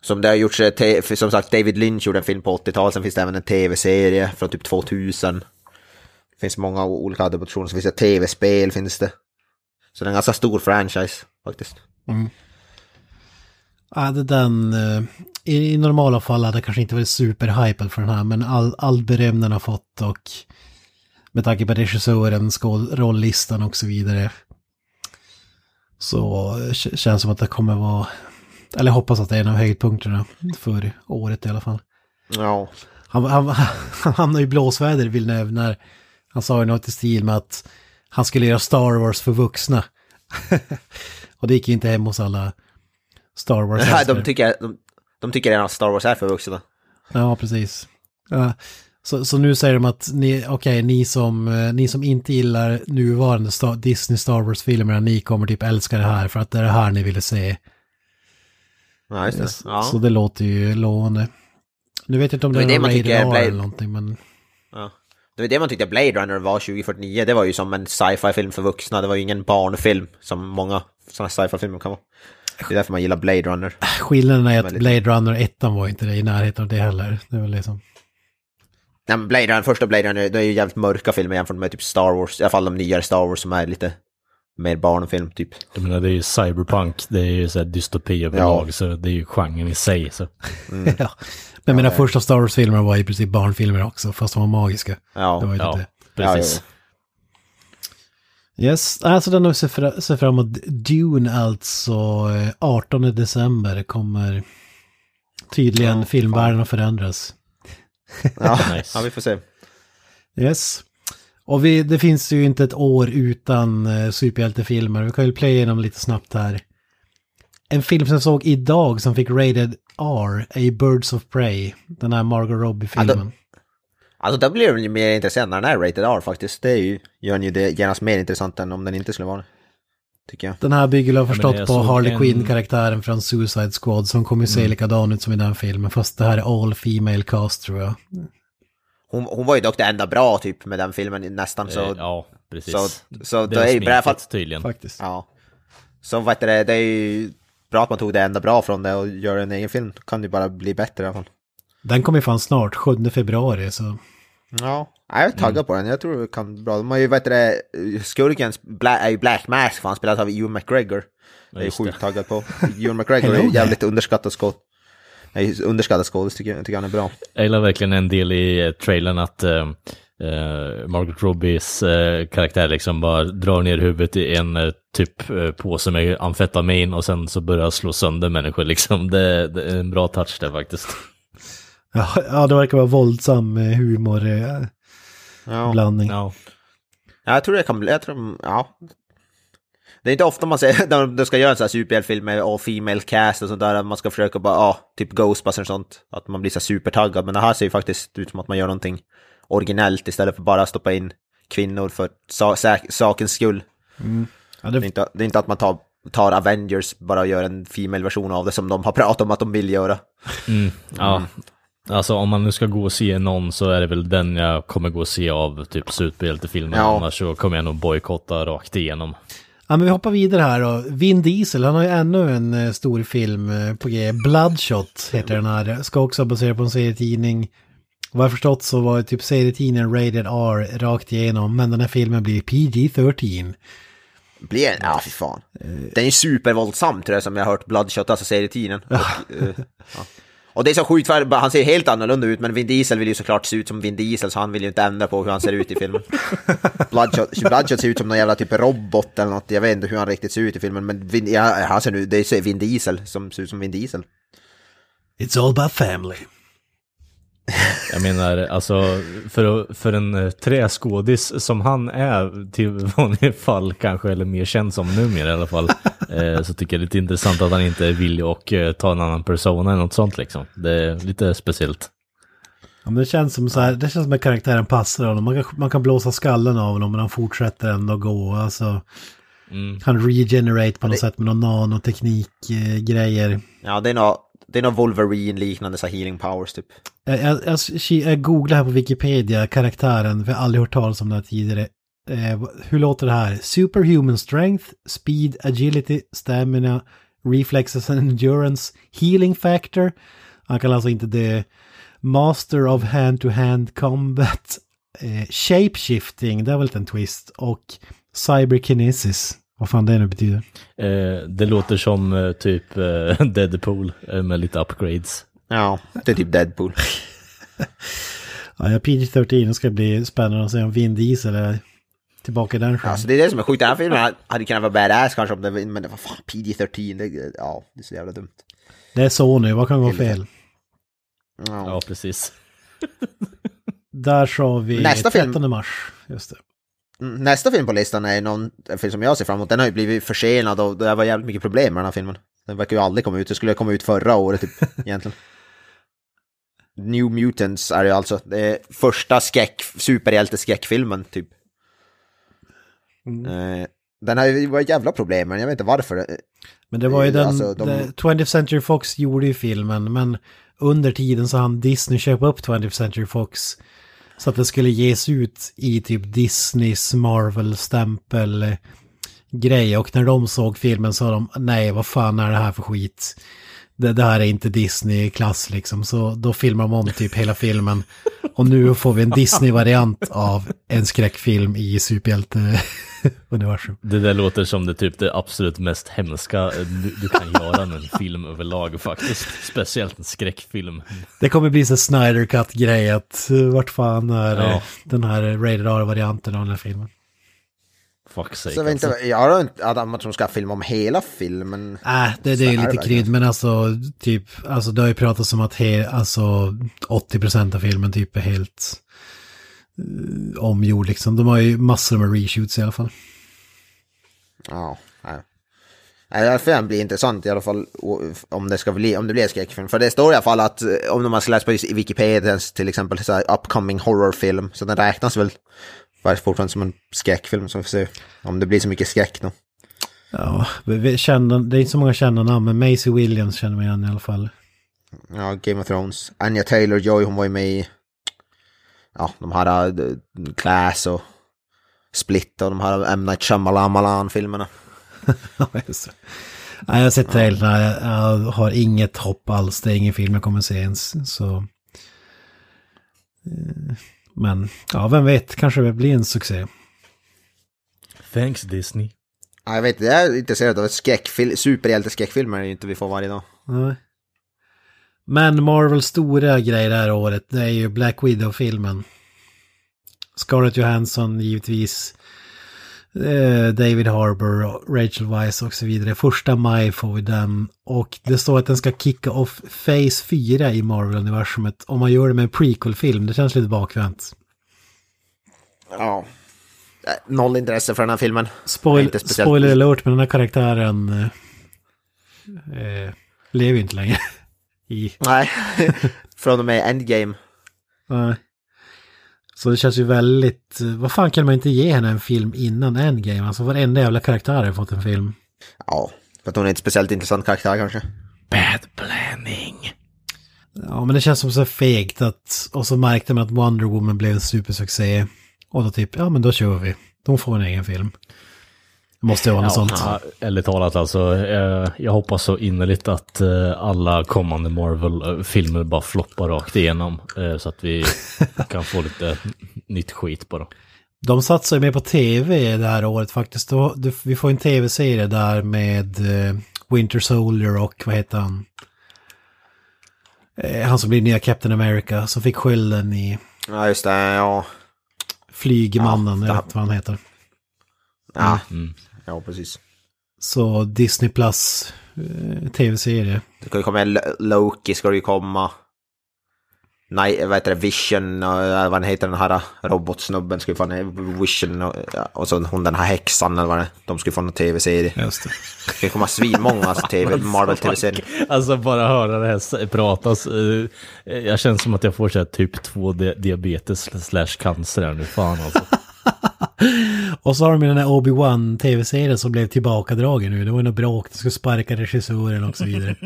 Som det har gjorts, eh, som sagt David Lynch gjorde en film på 80-talet, sen finns det även en tv-serie från typ 2000. Det finns många olika adaptioner, så finns det tv-spel finns det. Så det är en ganska stor franchise faktiskt. hade den, eh, i, i normala fall hade jag kanske inte varit superhypad för den här, men all, all beröm den har fått och med tanke på regissören, rolllistan och så vidare. Så eh, känns som att det kommer vara, eller jag hoppas att det är en av höjdpunkterna för året i alla fall. Ja, Han, han, [LAUGHS] han hamnade i blåsväder Villeneuve när han sa ju något i stil med att han skulle göra Star Wars för vuxna. [LAUGHS] och det gick ju inte hem hos alla Star wars Nej, de tycker, de, de tycker redan att Star Wars är för vuxna. Ja, precis. Ja, så, så nu säger de att ni, okej, ni, som, eh, ni som inte gillar nuvarande Star, Disney Star Wars-filmerna, ni kommer typ älska det här för att det är det här ni ville se. Ja, just det. Så, Ja. så det låter ju lovande. Nu vet jag inte om det Det är någon Rated R eller någonting, men Ja. Det var det man tyckte Blade Runner var 2049. Det var ju som en sci-fi film för vuxna. Det var ju ingen barnfilm som många sådana sci-fi filmer kan vara. Det är därför man gillar Blade Runner. Skillnaden är att Blade Runner 1 var inte det i närheten av det heller. Det var liksom... Nej, men Blade Runner, första Blade Runner, det är ju jävligt mörka filmer jämfört med typ Star Wars. I alla fall de nyare Star Wars som är lite mer barnfilm typ. Jag menar, det är ju cyberpunk, det är ju så här dystopi överlag, så det är ju genren i sig. Så. [LAUGHS] ja. Men mina första Star Wars-filmer var i princip barnfilmer också, fast de var magiska. Ja, Det var ju Ja, det. precis. Yes, alltså den har vi sett fra- sett fram emot. Dune alltså, eh, 18 december kommer tydligen filmvärlden att förändras. Ja, [LAUGHS] Nice. ja, vi får se. Yes. Och vi, det finns ju inte ett år utan eh, superhjältefilmer. Vi kan ju playa igenom lite snabbt här. En film som jag såg idag som fick rated R är ju Birds of Prey. Den här Margot Robbie-filmen. Alltså då blir den ju mer intressant när den är rated R faktiskt. Det är ju, gör den ju det genast mer intressant än om den inte skulle vara det. Tycker jag. Den här bygger jag förstått jag på Harley en- Quinn-karaktären från Suicide Squad som kommer ju Mm. se likadan ut som i den filmen. Fast det här är all female cast tror jag. Hon, hon var ju dock det enda bra typ med den filmen nästan så... Eh, ja, precis. så, så det är ju bra för tydligen. Faktiskt. Ja. Så vad heter det, det är ju bra att man tog det enda bra från det och gör en egen film. Då kan det bara bli bättre i alla fall. Den kommer ju fan snart, 7 februari. Så Ja, jag är taggad på den. Jag tror det kan bli bra. De har ju, vad heter det, skurken Bla- är ju Black Mask, för han spelas av Ewan McGregor. Jag är just sjukt det. taggad på. Ewan [LAUGHS] McGregor är ju jävligt underskattad skåd. Är underskattad skådis, tycker jag, tycker han är bra. Jag gillar verkligen en del i eh, trailern att eh, eh, Margaret Robbies eh, karaktär liksom bara drar ner huvudet i en eh, typ eh, påse med amfetamin och sen så börjar slå sönder människor liksom. Det, det är en bra touch där faktiskt. ja, ja, det verkar vara våldsam humor. Ja. Blandning. Ja, Ja, jag tror det kan bli, jag tror, ja. Det är inte ofta man ser, [LAUGHS] när de ska göra en sån här superhjältefilm med all female cast och sånt där, att man ska försöka bara, ja, typ Ghostbusters och sånt, att man blir så supertaggad. Men det här ser ju faktiskt ut som att man gör någonting originellt istället för bara stoppa in kvinnor för sa sak- sakens skull. Ja, Det är det, inte, det är inte att man tar, tar Avengers bara och gör en female version av det som de har pratat om att de vill göra. mm, ja. Alltså om man nu ska gå och se någon så är det väl den jag kommer gå och se av typ superhjältefilmer. Ja. Annars så kommer jag nog bojkotta rakt igenom. Ja, men vi hoppar vidare här då. Vin Diesel, han har ju ännu en eh, stor film eh, på G. Bloodshot heter den här. Ska också vara baserad på en serietidning. Vad jag förstått så var typ serietidningen rated R rakt igenom. Men den här filmen blir PG-13. Blir en, ja fy fan. Den är supervåldsam tror jag som jag har hört Bloodshot, alltså serietidningen. Och, [LAUGHS] eh, ja. Och det är så sjukt för han ser helt annorlunda ut men Vin Diesel vill ju såklart se ut som Vin Diesel så han vill ju inte ändra på hur han ser ut i filmen. [LAUGHS] Bloodshot, Bloodshot ser ut som någon jävla typ robot eller något, jag vet inte hur han riktigt ser ut i filmen men Vin, ja, han ser nu, det är Vin Diesel som ser ut som Vin Diesel. It's all about family. Jag menar, alltså för, för en eh, träskådis som han är till vanliga fall kanske, eller mer känd som numera i alla fall, [LAUGHS] eh, så tycker jag det är lite intressant att han inte är villig att eh, ta en annan persona eller något sånt liksom. Det är lite speciellt. Ja, men det känns som så här, det känns som att karaktären passar honom. Man kan, man kan blåsa skallen av honom men han fortsätter ändå gå. Alltså, Mm. han regenerate på något sätt med någon nanoteknik-grejer. Ja, det är nog, det är nog Wolverine-liknande så healing powers typ. Jag, jag, jag, googlar här på Wikipedia karaktären, för jag har aldrig hört talas om den här tidigare. Eh, hur låter det här? Superhuman strength, speed, agility, stamina, reflexes and endurance, healing factor. Han kan alltså inte det. Master of hand-to-hand combat, eh, shapeshifting, det är väl en twist, och cyberkinesis. Vad fan det nu betyder. Eh, det låter som eh, typ eh, [LAUGHS] Deadpool eh, med lite upgrades. Ja, det är typ Deadpool. [LAUGHS] Ja, jag PG-13, det ska bli spännande att se om Vin Diesel är tillbaka i den genren. Alltså det är det som är sjukt, den här filmen hade kunnat vara badass kanske om det var, men det var fan PG-13, det, ja, det är så jävla dumt. Det är så nu, vad kan gå fel? Ja. Ja, precis. [LAUGHS] Där sa vi Nästa 13 film. mars. Just det. Mm, Nästa film på listan är någon en film som jag ser fram emot. Den har ju blivit försenad och det var jävligt mycket problem med den här filmen. Den verkar ju aldrig komma ut. Det skulle komma ut förra året typ, [LAUGHS] egentligen. New Mutants är ju alltså det är första skräck, superhjälte-skräckfilmen typ. Eh, den har ju varit jävla problem, men jag vet inte varför. Men det var ju Eh, den, alltså, de- det- 20th Century Fox gjorde ju filmen, men under tiden så han Disney köpa upp 20th Century Fox. Så att det skulle ges ut i typ Disneys Marvel-stämpel grej. Och när de såg filmen sa de nej vad fan är det här för skit. Det, här är inte Disney-klass liksom. Så då filmar de om typ hela filmen. Och nu får vi en Disney-variant av en skräckfilm i superhjälte-universum. Det där låter som det typ det absolut mest hemska du, du kan göra med en film överlag faktiskt. Speciellt en skräckfilm. Det kommer bli så Snyder Cut-grej att eh, vart fan är Ja. eh, den här Rated R-varianten av den här filmen. Fuck sake Så inte, alltså. jag har inte att de ska filma om hela filmen. Äh, det, det är lite krydd, men alltså typ, alltså det har ju pratats om att he, alltså 80% av filmen typ är helt uh, omgjord liksom. De har ju massor med reshoots i alla fall. Ja, nej. Nej, jag får bli intressant i alla fall om det ska bli, om det blir en skräckfilm. För det står i alla fall att eh, om man ska läsa på Wikipedia till exempel så här, upcoming horrorfilm, så den räknas väl bara fortfarande som en skräckfilm som vi får se om det blir så mycket skräck då. Ja, vi, känner, det är inte så många kända namn, men Maisie Williams känner man igen i alla fall. Ja, Game of Thrones. Anya Taylor-Joy, hon var ju med i ja, de här uh, Class och Split och de här M. Night Shyamalan-filmerna. [LAUGHS] Ja, just det. Nej, jag har sett trailrarna, jag, jag har inget hopp alls, det är ingen film jag kommer se ens. Så... Men, ja, vem vet, kanske det blir en succé. Thanks Disney. Ja, jag vet, jag är intresserad av skräckfil- superhjälte-skräckfilmer är ju inte vi får varje dag. Nej. Men Marvels stora grej det här året, det är ju Black Widow-filmen. Scarlett Johansson givetvis. Eh, David Harbour, Rachel Weisz och så vidare. Första maj får vi den. Och det står att den ska kicka off Phase 4 i Marvel-universumet. Om man gör det med en prequel-film. Det känns lite bakvänt. Ja. Noll intresse för den här filmen. Spoil spoiler alert, men den här karaktären eh, eh, lever ju inte längre. [LAUGHS] I Nej, [LAUGHS] från och med Endgame. Nej. Så det känns ju väldigt... Vad fan kan man inte ge henne en film innan Endgame? Alltså varenda jävla karaktär har fått en film. Ja, för att hon är inte speciellt intressant karaktär kanske. Bad planning. Ja, men det känns som så fegt att... Och så märkte man att Wonder Woman blev en supersuccé. Och då typ, ja men då kör vi. De får en egen film. Måste ju vara något sånt. Ja, ärligt talat alltså, eh, jag hoppas så innerligt att eh, alla kommande Marvel-filmer bara floppar rakt igenom. Eh, så att vi [LAUGHS] kan få lite nytt skit bara. De satsar ju mer på tv det här året faktiskt. Då, du, vi får en tv-serie där med eh, Winter Soldier och vad heter han? Eh, han som blir nya Captain America, som fick skölden i Ja, just det, ja. Flygmannen, Ja, jag det- vet vad han heter. Ja, Mm. Ja precis. Så Disney Plus eh, tv-serie. Det ska ju komma L- Loki, ska det ju komma. Nej, vad heter det, Vision, och, eh, vad heter den här robotsnubben, ska ju få en Vision och, och så hon den här häxan eller vad det är. De ska ju få en tv-serie. Just det. Det ska komma svinmånga alltså, TV, [LAUGHS] Marvel-tv-serier. Alltså bara höra det här pratas. eh, Jag känner som att jag får så här, typ 2 di- diabetes slash cancer här nu. Fan alltså. Och så har de ju den här Obi-Wan tv-serien som blev tillbakadragen nu. Det var ju något bråk, de skulle sparka regissören och så vidare.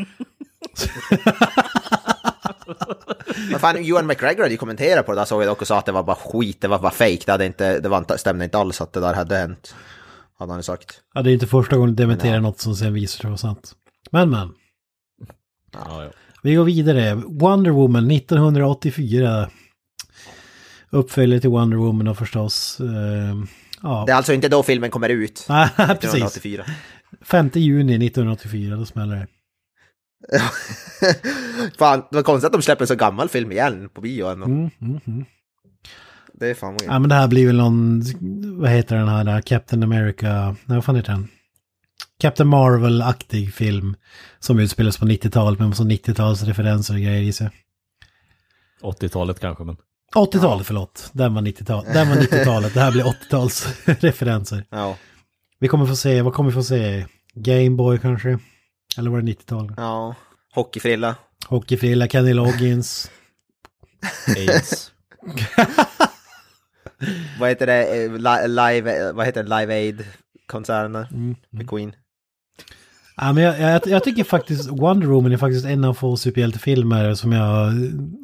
Men fan, Ewan McGregor hade ju kommenterat på det där såg jag dock och sa att det var bara skit, det var bara fake, det, hade inte, det var inte, stämde inte alls att det där hade hänt. Hade han ju sagt. Ja, det är inte första gången de dementerar något som sen visar sig vara sant. Men men, Ja, ja. vi går vidare. Wonder Woman 1984. Uppföljare till Wonder Woman då förstås. Eh, ja, Det är alltså inte då filmen kommer ut. [LAUGHS] Nej, precis. 1984. 5 juni 1984, då smäller det. [LAUGHS] fan, det var konstigt att de släpper en så gammal film igen på bio ändå. Mm, mm, mm. Det är fan weird. Ja men det här blir väl någon, vad heter den här, där, Captain America, nej vad fan heter den? Captain Marvel-aktig film som utspelas på 90-talet med massa 90-talsreferenser och grejer i sig. 80-talet kanske, men. 80-talet, förlåt. Den var 90-talet. Den var 90-talet. Det här blir 80-talsreferenser. Ja, Vi kommer få se, vad kommer vi få se? Gameboy kanske? Eller var det 90-tal? ja. Hockeyfrilla. Hockeyfrilla, Kenny Loggins. AIDS. [LAUGHS] Vad heter det? Eh, li- Live, vad heter det? Live Aid-konserten där? Mm. Med Queen. Ja, men jag, jag, jag tycker faktiskt Wonder Woman är faktiskt en av få superhjältefilmer som jag,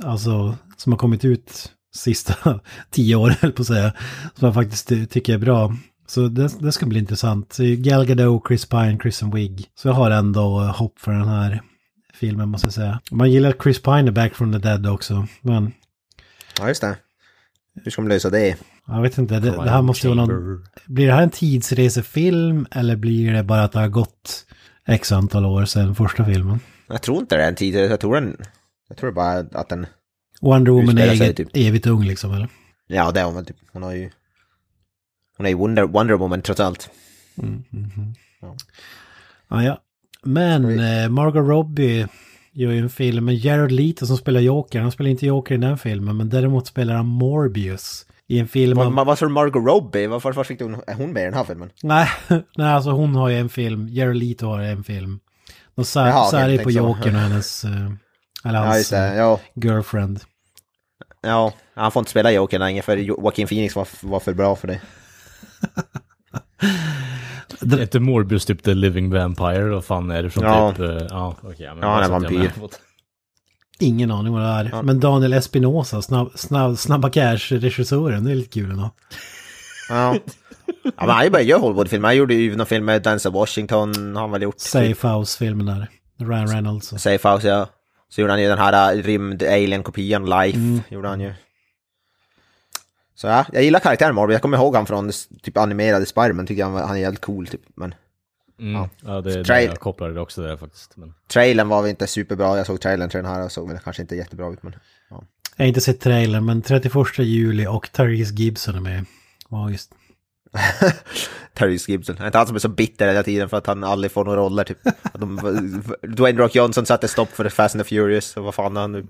alltså, som har kommit ut sista [LAUGHS] tio åren, på att säga. Som jag faktiskt ty- tycker är bra. Så det, det ska bli intressant. Gal Gadot, Chris Pine, Kristen Wiig. Så jag har ändå hopp för den här filmen måste jag säga. Man gillar att Chris Pine är back from the dead också. Men Ja, just det. Hur ska de lösa det? jag vet inte, det, det här måste vara någon... Blir det här en tidsresefilm eller blir det bara att det har gått x antal år sedan första filmen? Jag tror inte det är en tid, jag tror den... Jag tror bara att den... Wonder Woman är eget, typ. evigt ung liksom eller? Ja, det är hon typ. Hon har ju... Hon är ju Wonder, Wonder Woman trots allt. Ja, ja. Men eh, Margot Robbie gör ju en film med Jared Leto som spelar Joker. Han spelar inte Joker i den filmen, men däremot spelar han Morbius. I en film Vad om... sa du, Margot Robbie? Varför, varför fick hon, är hon med i den här filmen? Nej, [LAUGHS] nej, alltså hon har ju en film. Jared Leto har en film. De sär, Jaha, sär på. Jokern och hennes... [LAUGHS] eh, eller Ja, hans just det. eh, Ja, girlfriend. ja. Han får inte spela Joker längre för Jo- Joaquin Phoenix var, var för bra för det. [LAUGHS] Det heter Morbius typ The Living Vampire, vad fan är det från Ja. typ... eh, ja, men Ja, han är vampyr. Ingen aning vad det är. Men Daniel Espinosa, snabb, snabb, Snabba Cash-regissören, det är lite kul ändå. Ja. ja men han har ju börjat göra Hollywood-filmer. Han gjorde ju någon film med Denzel Washington, har han väl gjort. Safe House-filmen där. Ryan Reynolds. Safe House, ja. Så gjorde han ju den här äh, rymd-alien-kopian, Life, gjorde han ju. Så ja, jag gillar karaktären Marvel. Jag kommer ihåg han från typ animerade Spiderman, tycker jag han, han är jävligt cool typ. Men Mm. Ja, det är det Trail- jag kopplade det också där faktiskt. Men... trailern var väl inte superbra. Jag såg trailern till den här och såg väl kanske inte jättebra ut men... Ja. Jag har inte sett trailern, men 31 juli och Therese Gibson är med. Magiskt. [LAUGHS] Therese Gibson. Är inte han som är så bitter hela tiden för att han aldrig får några roller typ. [LAUGHS] De, Dwayne Rock Johnson satte stopp för Fast and the Furious och vad fan han nu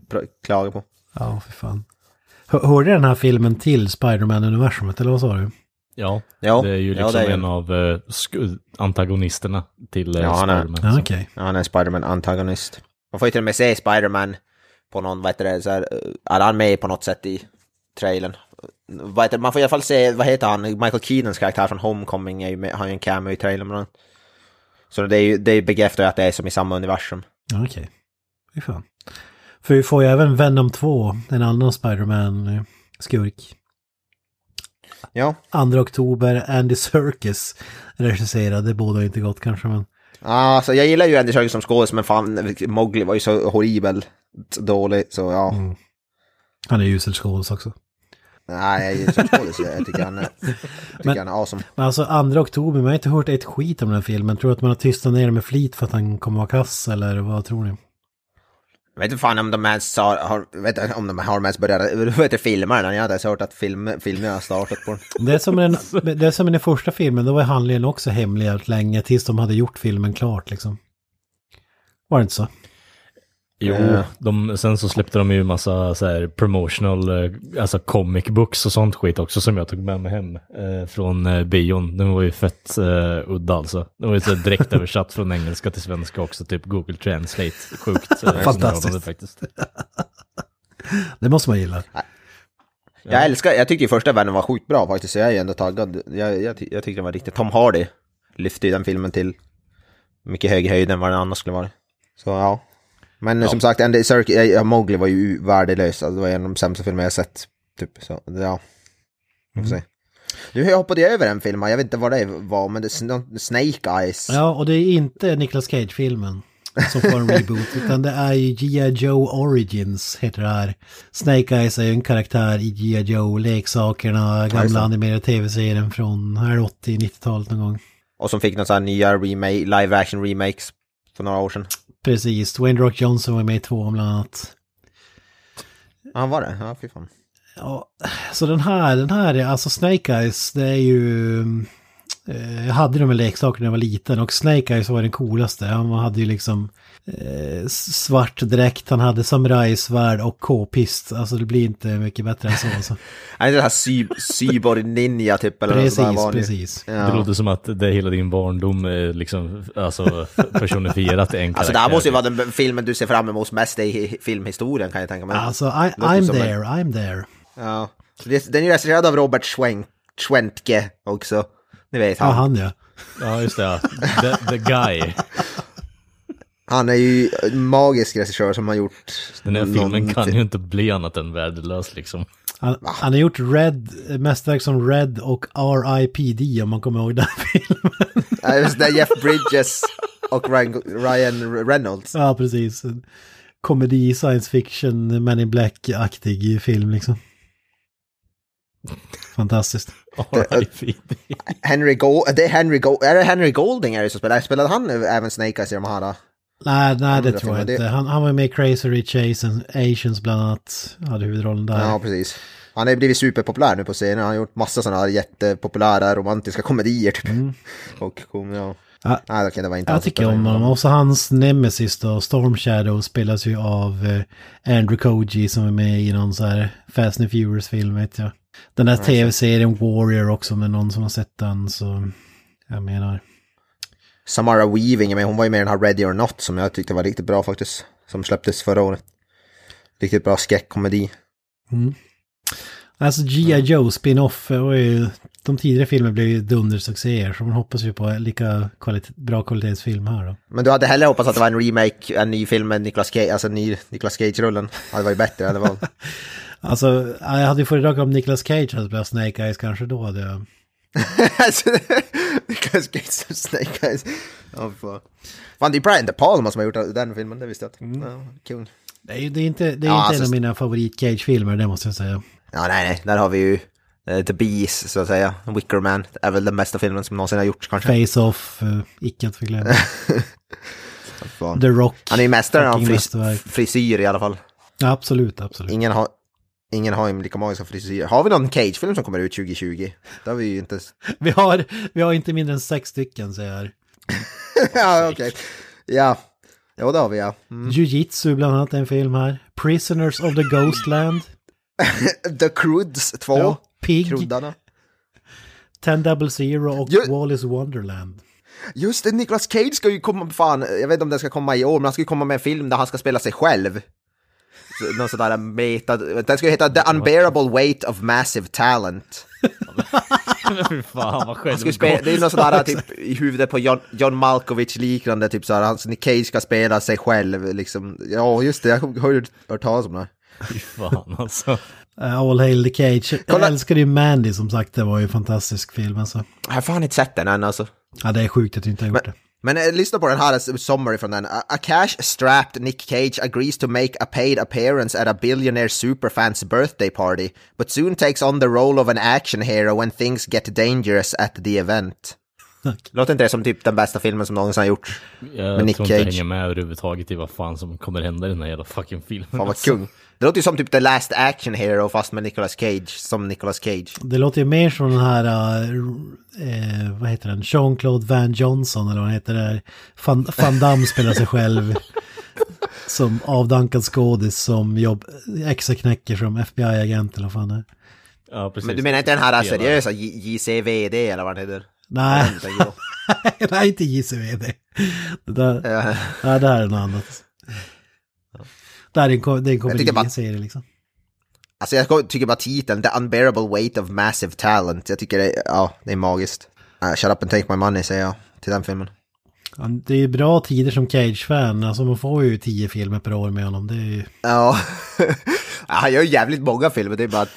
klagar på. Ja, för fan. Hör- Hörde den här filmen till Spider-Man-universumet, eller vad sa du? Ja, Ja, det är ju ja, liksom det är- en av uh, antagonisterna till uh, Ja, han är- Spiderman. Ja, okej. Ja, han är en Spiderman-antagonist. Man får ju till och med se Spiderman på någon, vad heter det, så här, eh, är han med på något sätt i trailern? Vad heter, man får i alla fall se, vad heter han, Michael Keatons karaktär från Homecoming är ju med, har ju en cameo i trailern. Så det är ju, det bekräftar ju att det är som i samma universum. Ja, okej. Fy fan. För vi får ju även Venom 2, en annan Spider-Man-skurk. Ja, 2 oktober, Andy Serkis regisserade, båda inte gott kanske, men... alltså jag gillar ju Andy Serkis som skådis, men fan, Mowgli var ju så horribel dålig, så ja. Han är ju usel skådis också. Nej, jag som skådis, jag tycker han är, [LAUGHS] tycker Men- han är awesome. Men alltså 2 oktober, man har inte hört ett skit om den filmen. Tror du att man har tystat ner med flit för att han kommer vara kass, eller vad tror ni? Jag vet inte fan om de ens har, har vet om de har ens börjat, [LAUGHS] vet filma den, jag hade ens hört att film, filmen har startat på den. Det är som den, det är som i den första filmen, då var handlingen också hemlig länge tills de hade gjort filmen klart liksom. Var det inte så? Jo, Eh. de, sen så släppte de ju massa så här promotional, eh, alltså comic books och sånt skit också som jag tog med mig hem eh, från eh, bion. Den var ju fett eh, udda alltså. Den var ju så direkt [LAUGHS] översatt från engelska till svenska också, typ Google Translate. Sjukt eh, [LAUGHS] Fantastiskt. faktiskt. [LAUGHS] Det måste man gilla. Jag älskar, jag tycker ju första världen var sjukt bra faktiskt, så jag är ju ändå taggad. Jag, jag, jag tycker den var riktigt, Tom Hardy lyfte ju den filmen till mycket högre höjd än vad den annars skulle vara. Så ja. Men som sagt, Andy Serkis, ja, Mowgli var ju värdelös, alltså, det var en av de sämsta filmer jag sett. Typ, så ja. Vi får se. Nu hoppade jag över en film, jag vet inte vad det var, men det är Sn- Snake Eyes. Ja, och det är inte Nicolas Cage-filmen som får en [LAUGHS] reboot, utan det är ju G.I. Joe Origins, heter det här. Snake Eyes är ju en karaktär i G.I. Joe, leksakerna, just gamla animerade tv-serien från här 80-90-talet någon gång. Och som fick här nya remake, live action remakes för några år sedan. Precis, Dwayne Rock Johnson var med i två bland annat. Ja, han var det? Ja, fy fan. Ja, så den här, den här, är- alltså Snake Eyes, det är ju... Eh, jag hade de här leksakerna när jag var liten och Snake Eyes var den coolaste. Han hade ju liksom eh, svart dräkt, han hade samurajsvärd och k-pist. Alltså det blir inte mycket bättre än så. Alltså. [LAUGHS] Han är det här cy cyborg ninja typ eller något Precis, ju. precis. Det Ja. låter som att det är hela din barndom är liksom, alltså personifierat en Alltså det här karaktär. måste ju vara den filmen du ser fram emot mest i filmhistorien kan jag tänka mig. Alltså, I, I'm som en- there, I'm there. Ja. Det- Den är ju regisserad av Robert Schwenk, Schwentke också. Ni vet Ja, han. han ja. Ja, just det. Ja. The, the guy. [LAUGHS] Han är ju en magisk regissör som har gjort... Den här filmen någon- kan ju inte bli annat än värdelös liksom. Han, han har gjort Red, mästerverk som Red och R.I.P.D. om man kommer ihåg den [LAUGHS] filmen. Ja, just det, Jeff Bridges och Ryan, Reynolds. ja, precis. Komedi, science fiction, Men in Black-aktig film liksom. Fantastiskt. R.I.P. Henry Gold, det är Henry Gold, är det Henry Golding är det som spelar? Spelade han även Snake Eyes i de här då? Nej, nej det tror jag inte. det- Han, han var med i Crazy Rich Asians, Asians bland annat. Hade huvudrollen där. Ja, precis. Han har blivit superpopulär nu på scenen. Han har gjort massa sådana här jättepopulära romantiska komedier typ. [LAUGHS] Och kom, ja. Ja. Nej, okej, det var inte Jag tycker om honom. Också hans nemesis då, Storm Shadow, spelas ju av eh, Andrew Koji som är med i någon så här Fast and Furious-film vet jag. Den där tv-serien Warrior också med någon som har sett den så jag menar. Samara Weaving med, hon var ju med i den här Ready or Not som jag tyckte var riktigt bra faktiskt. Som släpptes förra året. Riktigt bra skräckkomedi. Alltså G.I. Joe spin-off var ju, de tidigare filmerna blev ju dundersuccéer så man hoppas ju på lika kvalit- bra kvalitetsfilm här då. Men du hade hellre hoppats att det var en remake, en ny film med Nicolas Cage, alltså en ny Nicolas Cage-rullen. Ja, det var ju bättre. Det var... [LAUGHS] Alltså, jag hade ju föredragit om Nicolas Cage hade spelat Snake Eyes kanske då hade jag... [LAUGHS] alltså, Nicolas Cage som Snake Eyes. Ja, fan. Fan, det är Brian De Palma som har gjort den filmen, det visste jag inte. Ja, kung. Det är, det inte, det är Ja, inte alltså- en av mina favorit-Cage-filmer, det måste jag säga. Ja, nej, nej, där har vi ju eh, The Bees, så att säga. Wicker Man är väl den bästa filmen som någonsin har gjorts kanske. Face-Off, uh, icke att förglömma. [LAUGHS] The Rock. Han är ju mästaren av fris frisyr i alla fall. Ja, absolut, absolut. Ingen har, ingen har ju lika magiska frisyrer. Har vi någon Cage-film som kommer ut 2020? Det har vi ju inte... [LAUGHS] Vi har, vi har inte mindre än sex stycken, säger jag [LAUGHS] ja, okej. Ja. Jo, det har vi ja. Mm. Jiu-Jitsu bland annat är en film här. Prisoners of the Ghostland. [LAUGHS] The Croods 2. Ja, Pig. Kruddarna. 10 Double Zero och Ju- Wallis Wonderland. Just det, Nicolas Cage ska ju komma, fan, jag vet inte om den ska komma i år, men han ska ju komma med en film där han ska spela sig själv. Så- Någon sån där meta, den ska ju heta The Unbearable Weight of Massive Talent. [LAUGHS] Fan spela, det är någon sån där [LAUGHS] typ i huvudet på John, John Malkovich liknande, typ så här, alltså Nick Cage ska spela sig själv liksom. Ja, just det, jag har ju hört talas om det. Fy fan alltså. Uh, All Hail the Cage. Kolla- Jag älskade ju Mandy som sagt, det var ju en fantastisk film alltså. Jag har fan inte sett den än alltså. Ja, det är sjukt att du inte har gjort det. Men eh, lyssna på den här summary från den. A, a cash-strapped Nick Cage agrees to make a paid appearance at a billionaire superfan's birthday party, but soon takes on the role of an action hero when things get dangerous at the event. Låter inte det som typ den bästa filmen som någonsin har gjorts? Jag Men Nick tror inte jag Cage. hänger med överhuvudtaget i vad fan som kommer hända i den här jävla fucking filmen. Fan vad alltså. kung. Det låter ju som typ The Last Action Hero fast med Nicolas Cage, som Nicolas Cage. Det låter ju mer som den här, uh, eh, vad heter den, Jean-Claude Van Johnson eller vad heter där. Van, Van Damme spelar sig själv. [LAUGHS] som avdankad skådis som jobb, extra knäcker som FBI-agent eller vad fan det är. Ja, precis. Men du menar inte den här seriösa JCVD eller vad den heter? Nej, [LAUGHS] nej inte JCVD. Det, där, Ja. nej, det här är något annat. Det här är en, det är en komediserie liksom. Alltså jag tycker bara titeln, The Unbearable Weight of Massive Talent. Jag tycker det, ja, det är magiskt. Uh, shut up and take my money säger jag till den filmen. Det är ju bra tider som Cage-fan, alltså man får ju tio filmer per år med honom. Det är ju... Ja, [LAUGHS] han gör jävligt många filmer, det är bara att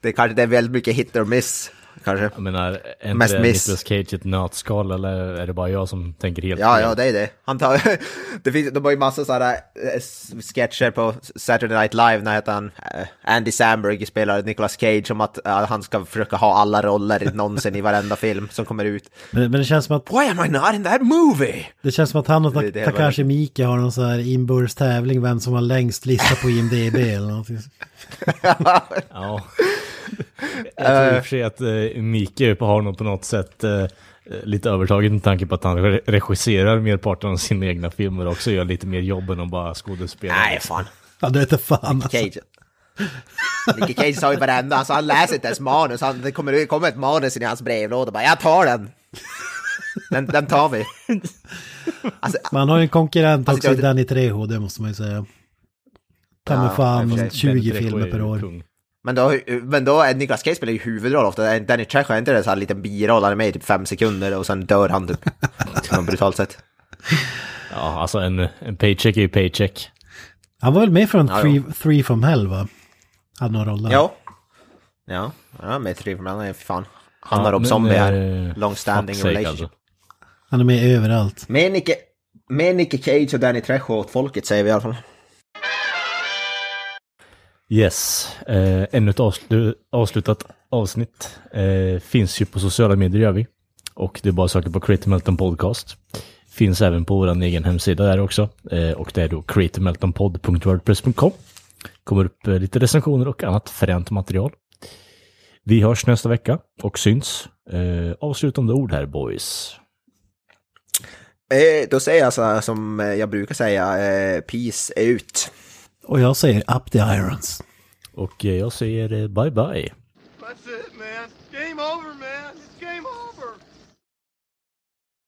det kanske det är väldigt mycket hit or miss. Kanske. Jag menar, är Mest inte miss. Nicolas Cage ett nötskal eller är det bara jag som tänker helt Ja, fel? ja, det är det. Han tar, [LAUGHS] det finns, de har ju massa sådana äh, sketcher på Saturday Night Live när han, äh, Andy Samberg spelar Nicolas Cage om att äh, han ska försöka ha alla roller någonsin i varenda film som kommer ut. Men, men det känns som att Why am I not in that movie? Det känns som att han och Det- Ta- Takashi Miike har någon sån här inbördes tävling vem som har längst lista på IMDB eller någonting. [LAUGHS] Ja. [LAUGHS] Jag tror i och för sig att uh, Mike har nog på något sätt eh, lite övertaget med tanke på att han re- regisserar merparten av sina egna filmer också gör lite mer jobb än att bara skådespela. Nej, fan. Ja, det vete fan alltså. Cage. Nicky Cage sa ju varenda, alltså han läser inte ens manus, han, det kommer, det kommer ett manus in i hans brevlåda bara jag tar den. Den, den tar vi. Alltså, Man har ju en konkurrent Alltså, också i jag- Danny Trejo, det måste man ju säga. Ta Ja, fan för sig. 20 Benny Trejo filmer per år. kung. Men då, men då är Nicolas Cage spelar ju huvudroll ofta, Danny Trejo är inte det så här liten biroll, han är med i typ fem sekunder och sen dör han typ. [LAUGHS] På något brutalt sätt. Ja, alltså en, en paycheck är ju paycheck. Han var väl med från Ja, three, three from Hell va? Hade några roller. Ja. Ja, ja med Trevor är fan. Handlar Ja, om men, zombie här. eh, Long standing relationship. alltså. Han är med överallt. Med Nicke, med Nicke Cage och Danny Trejo åt folket säger vi i alla fall. Yes, eh, ännu ett avslu avslutat avsnitt. Eh, finns ju på sociala medier gör vi. Och det är bara att söka på Creative Melton Podcast. Finns även på vår egen hemsida där också. Eh, och det är då creativemeltonpod.wordpress.com. Kommer upp eh, lite recensioner och annat fränt material. Vi hörs nästa vecka och syns. Eh, avslutande ord här boys. Eh, då säger jag så här som jag brukar säga, eh, peace ut. Och jag säger Up the Irons. Och jag säger eh, bye bye. That's it man. Game over man.